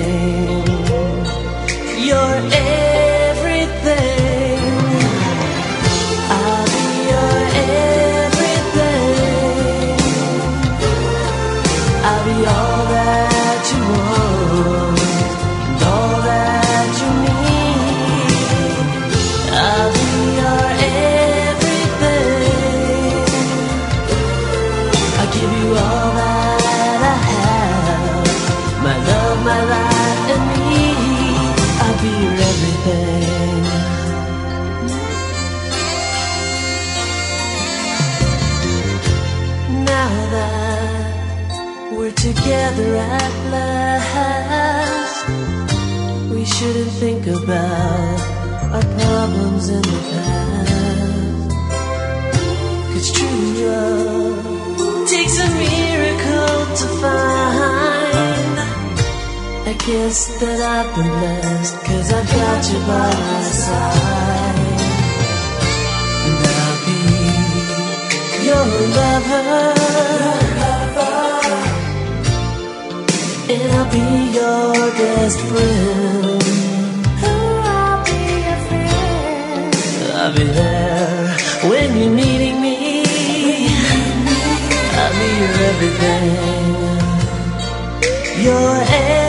Together at last, we shouldn't think about our problems in the past. Cause true love takes a miracle to find. I guess that I've been blessed, cause I've got you by my side. And I'll be your lover and I'll be your best friend. I'll be your friend. I'll be there when you're needing me. I'll be your everything. Your everything.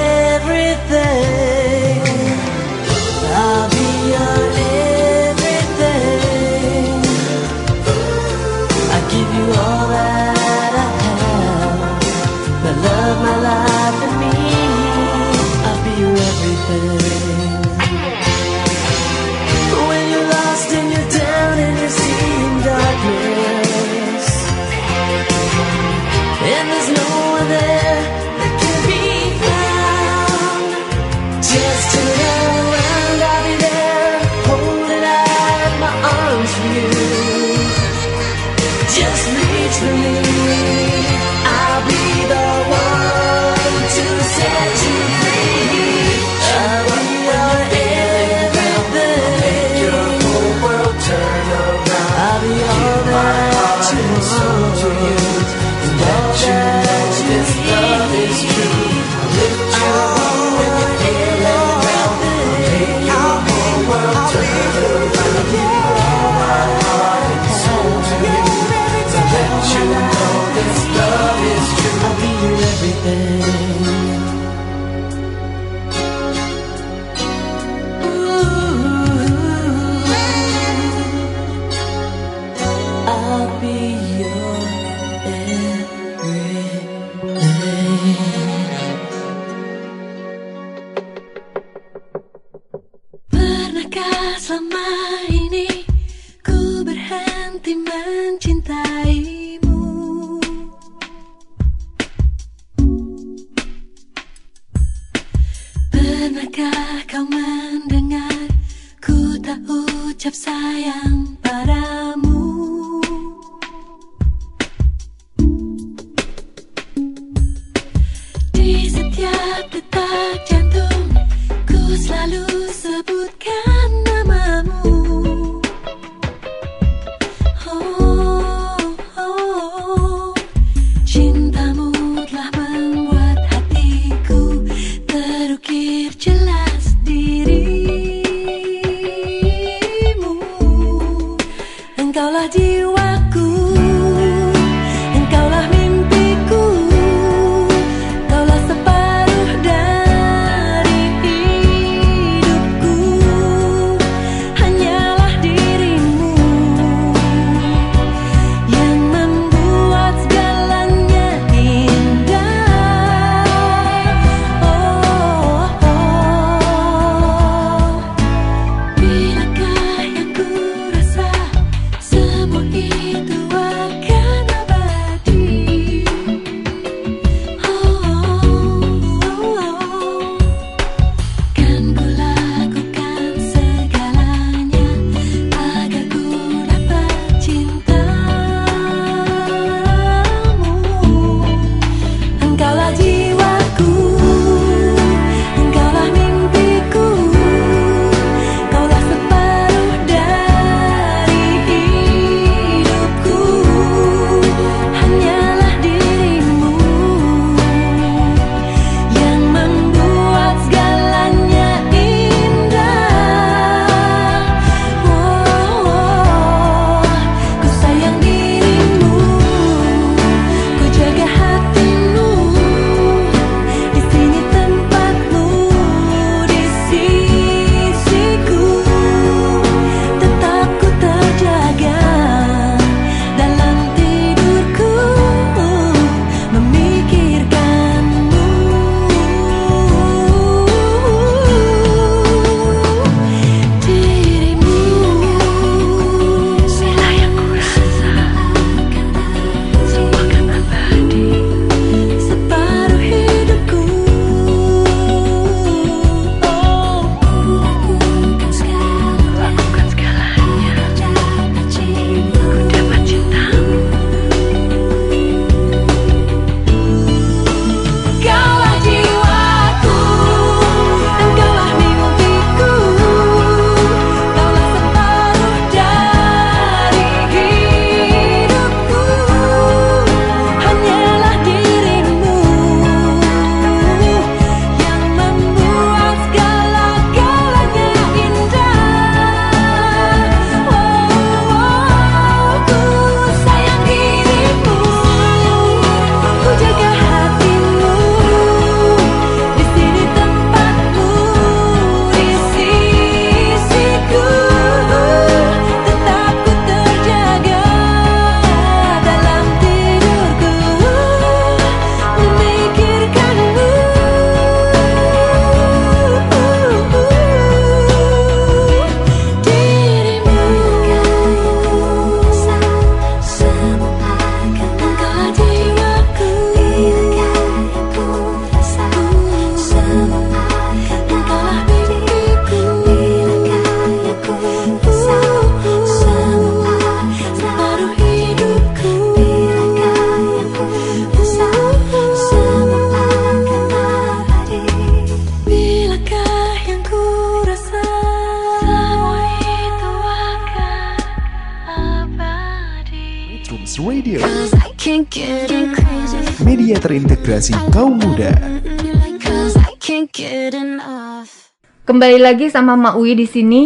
Lagi sama Mak Uwi di sini.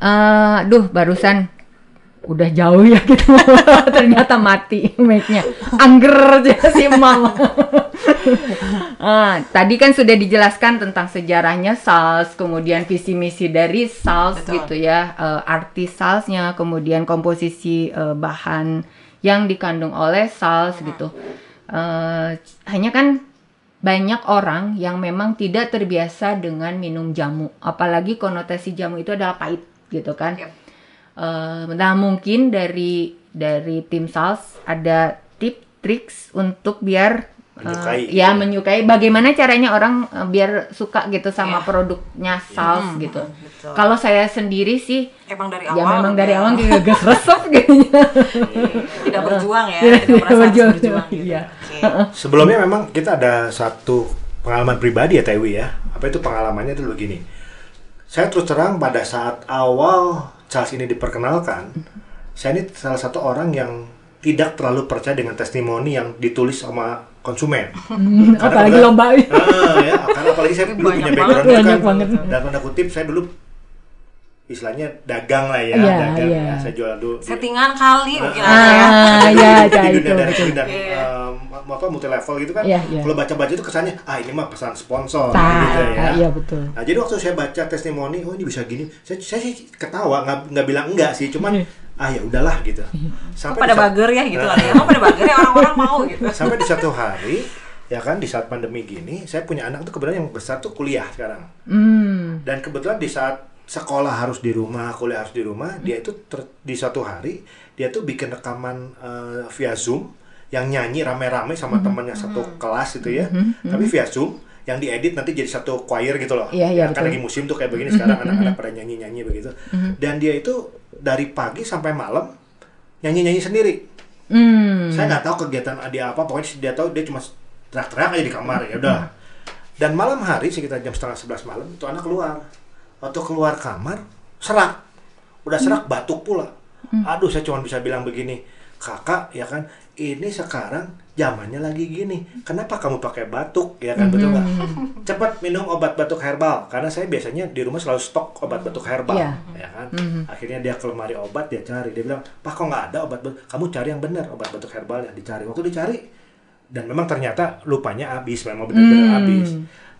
Eh, duh, barusan udah jauh ya gitu. Ternyata mati mic-nya. Angger aja si Mam. Ah, tadi kan sudah dijelaskan tentang sejarahnya Sals, kemudian visi misi dari Sals Betul. gitu ya, eh, arti Salsnya, kemudian komposisi eh, bahan yang dikandung oleh Sals gitu. Eh, hanya kan banyak orang yang memang tidak terbiasa dengan minum jamu, apalagi konotasi jamu itu adalah pahit gitu kan. Yep. Eh, nah mungkin dari dari tim Sals ada tip triks untuk biar eh, Menyukai. ya menyukai bagaimana caranya orang eh, biar suka gitu sama Iya. produknya Sals gitu. betul. Kalau saya sendiri sih Emang dari ya awal. memang dari ya. awal kayak gas resep gitu. tidak berjuang ya, Iya, tidak merasa harus berjuang. berjuang gitu. Iya. Oke. Sebelumnya memang kita ada satu pengalaman pribadi ya Tewi ya. Apa itu pengalamannya dulu gini. Saya terus terang pada saat awal Charles ini diperkenalkan, saya ini salah satu orang yang tidak terlalu percaya dengan testimoni yang ditulis sama konsumen. Karena apalagi kebetulan- lomba. Ah, ya, karena apalagi saya dulu Banyak punya banget, background banyak kan, banget. dan tanda kutip saya dulu istilahnya dagang lah ya, Iya, dagang iya. ya. Saya jual dulu. Settingan kali mungkin Ah, ya. Ah, di- ya, di, ya, di itu, dunia dari dan Iya. um, apa multi level gitu kan Iya, iya. kalau baca baca itu kesannya ah ini mah pesan sponsor Nah, gitu ya iya betul. nah jadi waktu saya baca testimoni oh ini bisa gini saya saya sih ketawa nggak nggak bilang enggak sih cuman ah ya udahlah gitu. Sampai pada bager ya gitu lah ya. Pada bager ya orang-orang mau gitu. sampai di satu hari ya kan di saat pandemi gini saya punya anak tuh kebetulan yang besar tuh kuliah sekarang. Hmm. dan kebetulan di saat sekolah harus di rumah, kuliah harus di rumah, dia itu ter- di suatu hari dia tuh bikin rekaman eh, via Zoom yang nyanyi rame-rame sama temannya satu kelas itu ya, tapi via Zoom yang diedit nanti jadi satu choir gitu loh. Iya, iya, Ya, kan lagi musim tuh kayak begini sekarang anak-anak pada nyanyi-nyanyi begitu. Dan dia itu dari pagi sampai malam nyanyi-nyanyi sendiri. Hmm. Saya nggak tahu kegiatan dia apa, pokoknya dia tahu dia cuma teriak-teriak aja di kamar ya udah. Dan malam hari sekitar jam setengah sebelas malam itu anak keluar. Waktu keluar kamar serak, udah serak batuk pula. Aduh saya cuma bisa bilang begini, kakak ya kan, ini sekarang zamannya lagi gini. Kenapa kamu pakai batuk ya kan betul nggak? Cepat minum obat batuk herbal karena saya biasanya di rumah selalu stok obat batuk herbal Iya. ya kan. Akhirnya dia ke lemari obat dia cari, dia bilang, "Pak kok nggak ada obat batuk? Kamu cari yang benar obat batuk herbalnya." Dicari. Waktu dicari dan memang ternyata lupanya habis, memang benar-benar habis.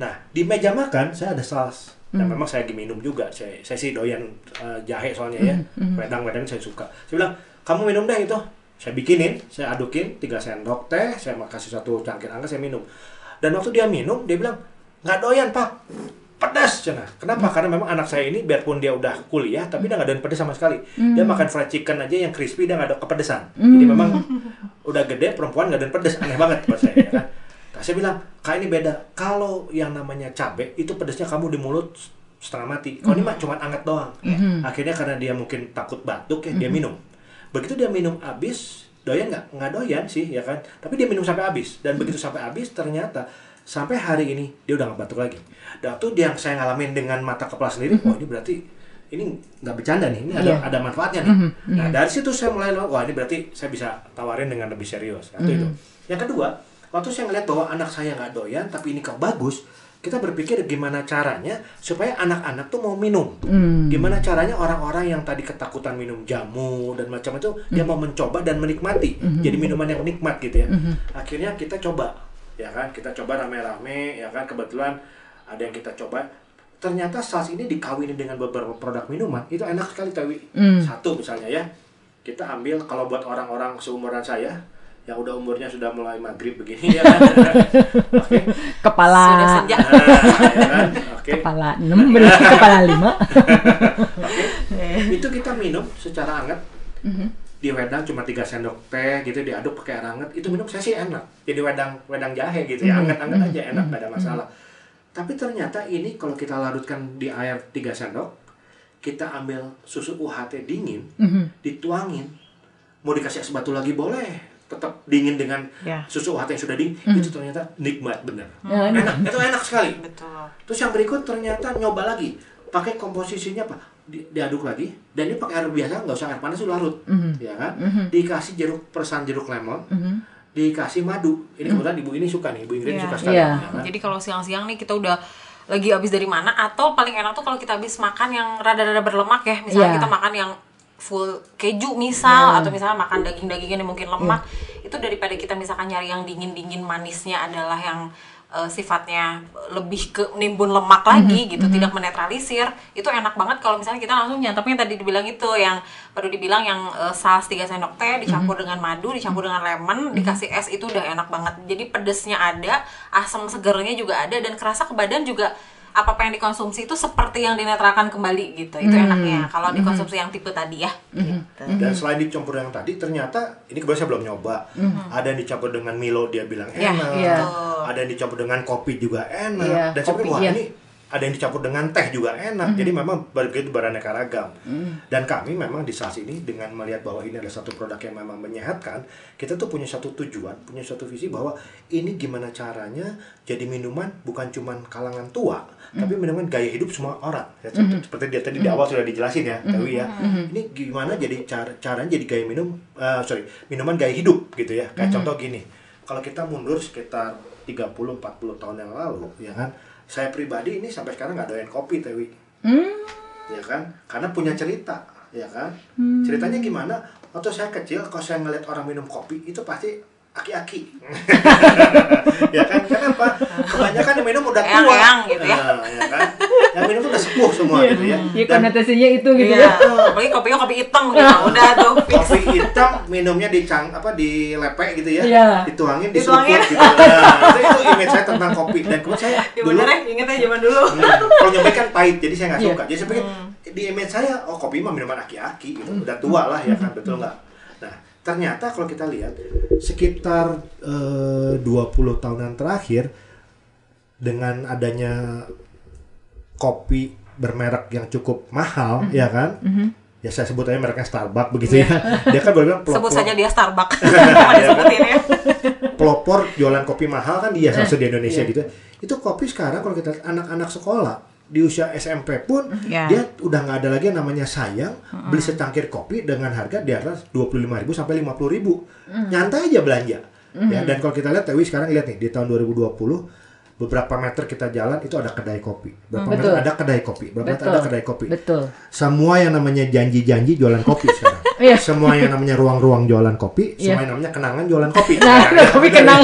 Nah, di meja makan saya ada saus. Dan memang saya lagi minum juga. Saya, saya sih doyan eh, jahe soalnya ya. Wedang-wedang saya suka. Saya bilang, "Kamu minum deh itu." Saya bikinin, saya adukin 3 sendok teh, saya kasih satu cangkir angka saya minum. Dan waktu dia minum, dia bilang, "Nggak doyan, Pak." pedas cina. Kenapa? Karena memang anak saya ini biarpun dia udah kuliah tapi dia nggak doyan pedas sama sekali. Dia makan fried chicken aja yang crispy dia nggak ada kepedesan. Jadi memang udah gede perempuan nggak doyan pedas aneh banget buat saya. Ya kan? Nah, saya bilang kak ini beda. Kalau yang namanya cabe itu pedasnya kamu di mulut setengah mati. Kalau ini mah cuma anget doang. Akhirnya karena dia mungkin takut batuk ya dia minum. Begitu dia minum habis doyan nggak? Nggak doyan sih ya kan. Tapi dia minum sampai habis dan begitu sampai habis ternyata sampai hari ini dia udah nggak batuk lagi. Dan itu yang saya ngalamin dengan mata kepala sendiri. Oh ini berarti ini nggak bercanda nih. Ini ada Iya. ada manfaatnya nih. Nah dari situ saya mulai wah ini berarti saya bisa tawarin dengan lebih serius. Satu itu. Yang kedua waktu saya ngeliat bahwa anak saya nggak doyan tapi ini kok bagus. Kita berpikir gimana caranya supaya anak-anak tuh mau minum. Gimana caranya orang-orang yang tadi ketakutan minum jamu dan macam itu dia mau mencoba dan menikmati. Jadi minuman yang nikmat gitu ya. Akhirnya kita coba ya kan? Kita coba rame-rame ya kan? Kebetulan ada yang kita coba. Ternyata saus ini dikawinin dengan beberapa produk minuman itu enak sekali. Tawi satu misalnya ya. Kita ambil kalau buat orang-orang seumuran saya yang udah umurnya sudah mulai maghrib begini ya kan oke Kepala Sudah senja. Nah, ya kan oke kepala 6 berarti kepala 5. Oke. Itu kita minum secara hangat. Di wedang cuma 3 sendok teh gitu diaduk pakai air hangat. Itu minum saya sih enak. Jadi wedang wedang jahe gitu ya, hangat-hangat aja enak, nggak ada masalah. Tapi ternyata ini kalau kita larutkan di air 3 sendok, kita ambil susu UHT dingin, dituangin, mau dikasih es batu lagi boleh. Tetap dingin dengan Ya. susu UHT yang sudah dingin, itu ternyata nikmat bener. Ya, Enak, itu enak sekali. Betul. Terus yang berikut ternyata nyoba lagi pakai komposisinya apa? di- diaduk lagi dan ini pakai air biasa nggak usah air panas udah larut Mhm. ya kan dikasih jeruk persan jeruk lemon dikasih madu ini kebetulan ibu ini suka nih ibu Ingrid Iya. suka sekali Iya. ya kan? Jadi kalau siang-siang nih kita udah lagi habis dari mana atau paling enak tuh kalau kita habis makan yang rada-rada berlemak ya. Misalnya Iya. kita makan yang full keju misal atau misalnya makan daging-dagingnya yang mungkin lemak itu daripada kita misalkan nyari yang dingin-dingin manisnya adalah yang eh, sifatnya lebih ke nimbun lemak lagi gitu tidak menetralisir itu enak banget kalau misalnya kita langsung nyantapnya tadi dibilang itu yang baru dibilang yang eh, saus 3 sendok teh dicampur dengan madu dicampur dengan lemon dikasih es itu udah enak banget. Jadi pedesnya ada asam segernya juga ada dan kerasa ke badan juga apa apa yang dikonsumsi itu seperti yang dinetralkan kembali gitu itu enaknya kalau dikonsumsi yang tipe tadi ya gitu. Dan selain dicampur yang tadi, ternyata ini kebetulan saya belum nyoba. Ada yang dicampur dengan Milo dia bilang Ya, enak. iya. Ada yang dicampur dengan kopi juga enak. Iya, Dan saya pikir, wah iya. ini ada yang dicampur dengan teh juga enak. Jadi memang begitu beraneka ragam. Dan kami memang di saat ini dengan melihat bahwa ini adalah satu produk yang memang menyehatkan, kita tuh punya satu tujuan, punya satu visi bahwa ini gimana caranya jadi minuman bukan cuman kalangan tua, tapi minuman gaya hidup semua orang. Ya, seperti- Seperti dia tadi di awal sudah dijelasin ya, Dewi ya. Ini gimana jadi cara caranya jadi gaya minum, eh, sorry, minuman gaya hidup gitu ya. Kayak contoh gini, kalau kita mundur sekitar 30-40 tahun yang lalu, ya kan, saya pribadi ini sampai sekarang nggak doyan kopi, Tewi. Ya kan, karena punya cerita, ya kan. Ceritanya gimana? Waktu saya kecil, kalau saya ngeliat orang minum kopi, itu pasti aki-aki. ya kan, kenapa? Kebanyakan yang minum udah tua. Eyang-eyang gitu ya. Nah, ya kan? Yang minum udah sepuh semua gitu ya. Ya Dan konotasinya itu gitu Iya, ya. apalagi kopinya kopi hitam gitu udah tuh fix. kopi hitam minumnya di cang apa di lepek gitu ya. Iya. Dituangin di Dituangin. gitu. Nah, itu, itu image saya tentang kopi dan kemudian saya ya dulu bener ya inget ya zaman dulu Hmm, kalau nyobain kan pahit jadi saya nggak Iya. suka jadi saya pikir di image saya oh kopi mah minuman aki-aki gitu udah tua lah ya kan betul nggak ternyata kalau kita lihat sekitar eh, 20 tahunan terakhir dengan adanya kopi bermerek yang cukup mahal ya kan? Ya saya sebut aja mereknya Starbucks begitu ya. Dia kan sebut pelopor- saja dia Starbucks. Cuma disebutin ya. Pelopor jualan kopi mahal kan dia salah satu di Indonesia iya. gitu. Itu kopi sekarang kalau kita anak-anak sekolah di usia SMP pun Ya. dia udah nggak ada lagi yang namanya sayang beli secangkir kopi dengan harga di atas 25.000 sampai 50.000. Nyantai aja belanja. Ya, dan kalau kita lihat Tewi sekarang lihat nih di tahun 2020 beberapa meter kita jalan itu ada kedai kopi. Berapa meter Betul. ada kedai kopi. Berapa meter Betul. ada kedai kopi. Betul. Semua yang namanya janji-janji jualan kopi sekarang. Iya. Semua yang namanya ruang-ruang jualan kopi, Iya. semua yang namanya kenangan jualan kopi. Nah, kopi kenang.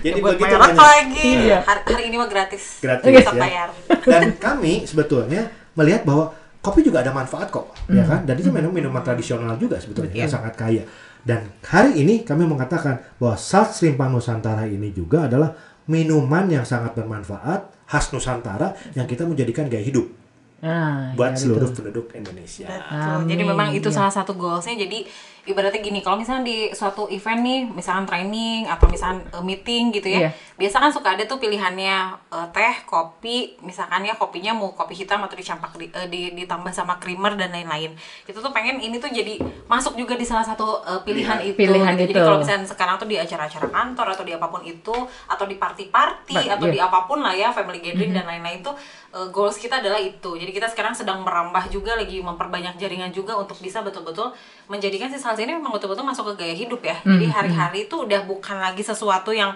Jadi buat begitu banyak. lagi Iya. hari, hari ini mah gratis Gratis, tetap ya. bayar Dan kami sebetulnya melihat bahwa kopi juga ada manfaat kok, ya Hmm. kan? Dan itu minum minuman tradisional juga sebetulnya, Iya. yang sangat kaya. Dan hari ini kami mengatakan bahwa Salt Rimpang Nusantara ini juga adalah minuman yang sangat bermanfaat khas Nusantara yang kita menjadikan gaya hidup Nah, buat ya, seluruh betul. penduduk Indonesia. Betul. Jadi memang itu iya. salah satu goalsnya. Jadi ibaratnya gini, kalau misalnya di suatu event nih, misalkan training atau misalkan eh, meeting gitu ya, Iya. biasa kan suka ada tuh pilihannya eh, teh, kopi, misalkan ya kopinya mau kopi hitam atau dicampak di- eh, di- ditambah sama creamer dan lain-lain. Itu tuh pengen ini tuh jadi masuk juga di salah satu eh, pilihan itu. Pilihan gitu. itu. Jadi kalau misalnya sekarang tuh di acara-acara kantor atau di apa pun itu atau di party-party atau iya. di apa pun lah ya family gathering dan lain-lain tuh uh, goals kita adalah itu jadi kita sekarang sedang merambah juga lagi memperbanyak jaringan juga untuk bisa betul-betul menjadikan si salsa ini memang betul-betul masuk ke gaya hidup ya jadi hari-hari itu udah bukan lagi sesuatu yang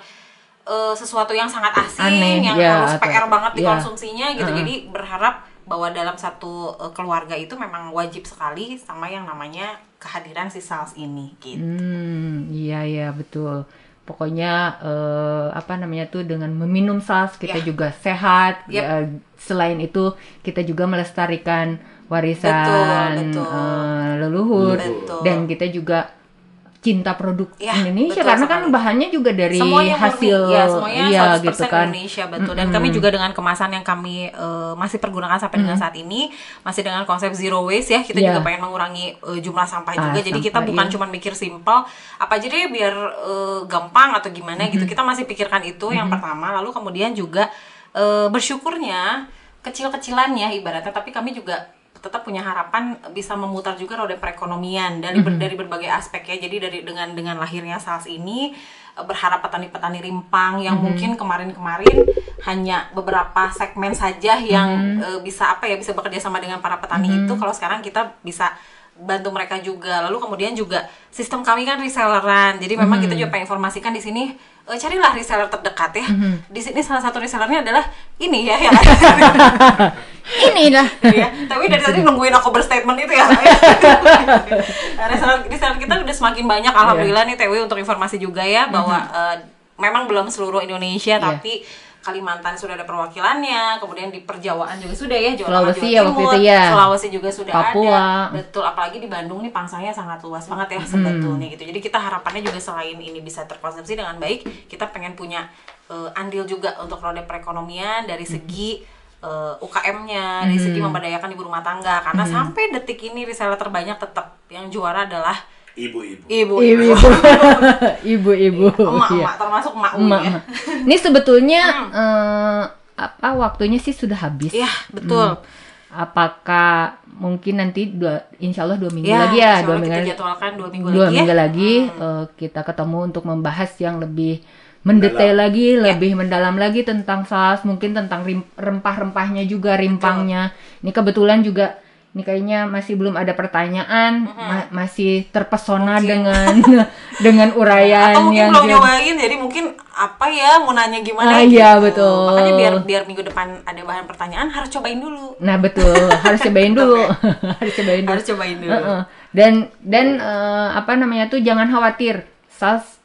uh, sesuatu yang sangat asing Aneh, yang ya, harus atau- PR banget ya. dikonsumsinya gitu Uh-uh. jadi berharap bahwa dalam satu uh, keluarga itu memang wajib sekali sama yang namanya kehadiran si sals ini gitu Hmm, iya iya betul. Pokoknya eh, apa namanya tuh dengan meminum sals kita Ya. juga sehat. Yep. Ya, selain itu kita juga melestarikan warisan Betul, betul. eh, leluhur Betul. dan kita juga cinta produk Ya, Indonesia betul karena kan sekali. bahannya juga dari semuanya hasil murni, ya semuanya iya 100% gitu kan. Indonesia betul dan kami juga dengan kemasan yang kami eh, masih pergunakan sampai dengan saat ini masih dengan konsep zero waste ya kita Iya. juga pengen mengurangi eh, jumlah sampah Ah, juga jadi kita sampah, bukan iya. cuma mikir simpel apa aja deh biar eh, gampang atau gimana gitu kita masih pikirkan itu yang pertama lalu kemudian juga eh, bersyukurnya kecil-kecilannya ibaratnya tapi kami juga tetap punya harapan bisa memutar juga roda perekonomian dari ber- dari berbagai aspek ya. Jadi dari dengan dengan lahirnya SALS ini eh, berharap petani-petani rimpang yang mungkin kemarin-kemarin hanya beberapa segmen saja yang eh, bisa apa ya bisa bekerja sama dengan para petani itu kalau sekarang kita bisa bantu mereka juga. Lalu kemudian juga sistem kami kan reselleran. Jadi memang kita juga pengen informasikan di sini eh, carilah reseller terdekat ya. Di sini salah satu resellernya adalah ini ya yang Ini lah. ya. Tapi dari tadi nungguin aku berstatement itu ya. reseller, reseller kita udah semakin banyak alhamdulillah nih TW untuk informasi juga ya bahwa eh, memang belum seluruh Indonesia Iya. tapi Kalimantan sudah ada perwakilannya, kemudian di perjawaan juga sudah ya, Jawa Sulawesi Jawa ya waktu Timur, itu ya. Sulawesi juga sudah Papua. ada. Betul, apalagi di Bandung nih pangsanya sangat luas banget ya sebetulnya gitu. Jadi kita harapannya juga selain ini bisa terkonsumsi dengan baik, kita pengen punya eh, andil juga untuk roda perekonomian dari segi eh, UKM-nya, dari segi memberdayakan ibu rumah tangga. Karena sampai detik ini reseller terbanyak tetap yang juara adalah Ibu-ibu. ibu. Ibu-ibu. Ibu-ibu. Emak, Iya. emak termasuk emak Emak, ya. Ini sebetulnya eh, apa waktunya sih sudah habis. Iya, betul. Apakah mungkin nanti dua, insya Allah dua minggu Ya, lagi ya, dua minggu, kita jadwalkan dua minggu dua lagi ya. minggu lagi eh, kita ketemu untuk membahas yang lebih mendetail lagi, Ya. lebih mendalam lagi tentang SARS, mungkin tentang rempah-rempahnya juga, rimpangnya. Ini kebetulan juga ini kayaknya masih belum ada pertanyaan, ma- masih terpesona dengan dengan uraian atau mungkin yang belum dia- nyobain jadi mungkin apa ya mau nanya gimana Ah, gitu. iya, betul. makanya biar biar minggu depan ada bahan pertanyaan harus cobain dulu Nah betul harus cobain dulu, harus cobain dulu. harus cobain dulu Heeh. Dan dan eh, apa namanya tuh jangan khawatir, SARS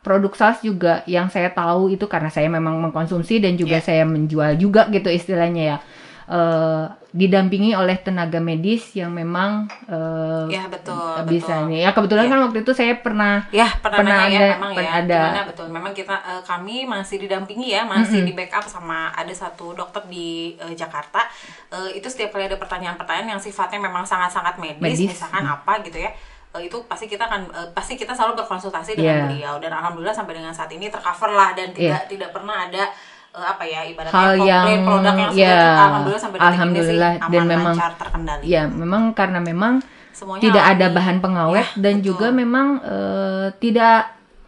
produk SARS juga yang saya tahu itu karena saya memang mengkonsumsi dan juga Iya. saya menjual juga gitu istilahnya ya. Eh, didampingi oleh tenaga medis yang memang eh, ya betul bisa betul. nih. Ya kebetulan Iya. kan waktu itu saya pernah Ya pernah, Pernah nanya ada- ya memang pernah ya ada. Gimana betul memang kita eh, kami masih didampingi ya masih di backup sama ada satu dokter di eh, Jakarta Eh, itu setiap kali ada pertanyaan-pertanyaan yang sifatnya memang sangat-sangat medis, Medis. misalkan apa gitu ya eh, itu pasti kita akan eh, pasti kita selalu berkonsultasi Iya. dengan beliau dan alhamdulillah sampai dengan saat ini tercover lah dan tidak tidak pernah ada eh, apa ya ibaratnya Hal komplain yang- produk yang sudah ya, kita alhamdulillah sampai detik alhamdulillah. ini sih aman Dan memang- lancar terkendali ya memang karena memang Semuanya tidak ada alami. bahan pengawet Ya, dan betul. juga memang eh, tidak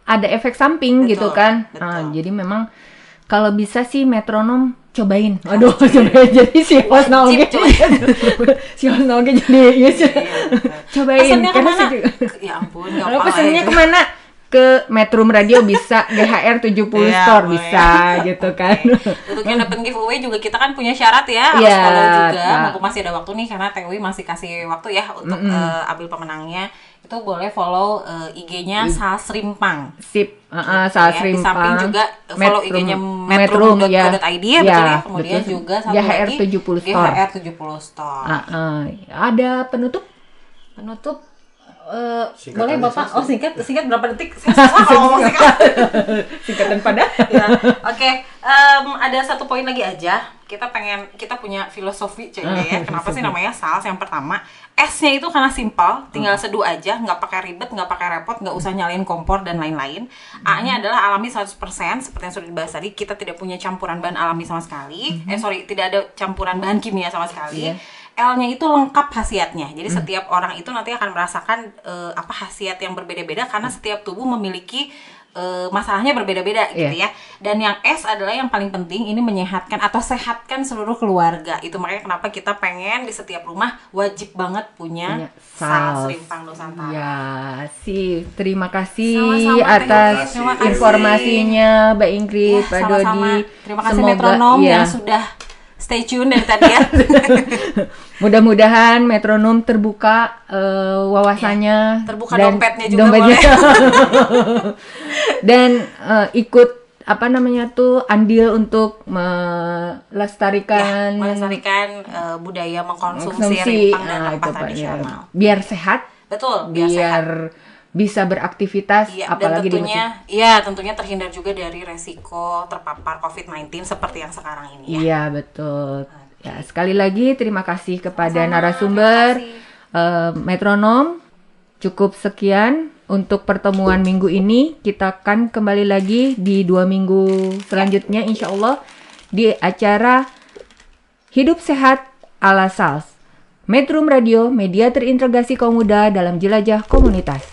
ada efek samping Betul, gitu kan. betul. Nah, jadi memang kalau bisa sih metronom cobain. Aduh, cobain jadi si host naoge. si host naoge jadi iya sih. cobain Pesannya karena ke mana? juga ya ampun Kalau gampang lah pesannya itu. ke mana? Ke Metrum Radio bisa, GHR 70 Iya, Store boleh. bisa gitu kan. Untuk yang dapat giveaway juga kita kan punya syarat ya, harus Iya, follow juga. Kak. Mumpung masih ada waktu nih karena TW masih kasih waktu ya untuk eh, ambil pemenangnya. Itu boleh follow eh, IG-nya Salsrimpang. Sip, uh, Gitu saat ya. Di samping juga follow IG-nya Metrum, metrum.co.id ya, ya. betul ya. Ya, Kemudian betul. juga satu GHR lagi 70 Store. GHR 70 Store. Ah, ah. ada penutup? Penutup Singkat boleh Bapak? Oh singkat, singkat berapa detik? Saya susah kalau ngomong singkat. Singkatan pada? ya. Oke, em, ada satu poin lagi aja. Kita pengen kita punya filosofi Ah, ya. Kenapa sih namanya SALS? Yang pertama, S-nya itu karena simpel, tinggal seduh aja, nggak pakai ribet, nggak pakai repot, nggak usah nyalain kompor dan lain-lain. A-nya adalah alami 100%, seperti yang sudah dibahas tadi, kita tidak punya campuran bahan alami sama sekali. Eh sorry, tidak ada campuran bahan kimia sama sekali. Iya. L-nya itu lengkap khasiatnya. Jadi setiap orang itu nanti akan merasakan eh, apa khasiat yang berbeda-beda karena setiap tubuh memiliki eh, masalahnya berbeda-beda gitu ya. Iya. Dan yang S adalah yang paling penting ini menyehatkan atau sehatkan seluruh keluarga. Itu makanya kenapa kita pengen di setiap rumah wajib banget punya, Punya saus. Rimpang Nusantara. Ya, sih. Terima kasih Sama-sama, Teh atas. Terima kasih. informasinya, Mbak Ingrid, Ya, Pak. Dodi. Terima kasih Semoga- metronom ya, yang sudah stay tune dari tadi ya. Mudah-mudahan metronom terbuka eh, wawasannya Ya, terbuka dompetnya juga dan eh, ikut apa namanya tuh andil untuk melestarikan Ya, melestarikan eh, budaya mengkonsumsi konsumsi rimpang dan Nah, itu, Pak, ya. biar sehat Betul, biar, sehat. Bisa beraktivitas Iya, apalagi dan di tentunya, iya tentunya terhindar juga dari resiko terpapar COVID-19 seperti yang sekarang ini ya. Iya betul. Ya sekali lagi terima kasih kepada Sama-sama, narasumber terima eh, metronom. Cukup sekian untuk pertemuan minggu ini. Kita akan kembali lagi di dua minggu selanjutnya, insya Allah di acara Hidup Sehat ala Sals. Metrum Radio, media terintegrasi kaum muda dalam jelajah komunitas.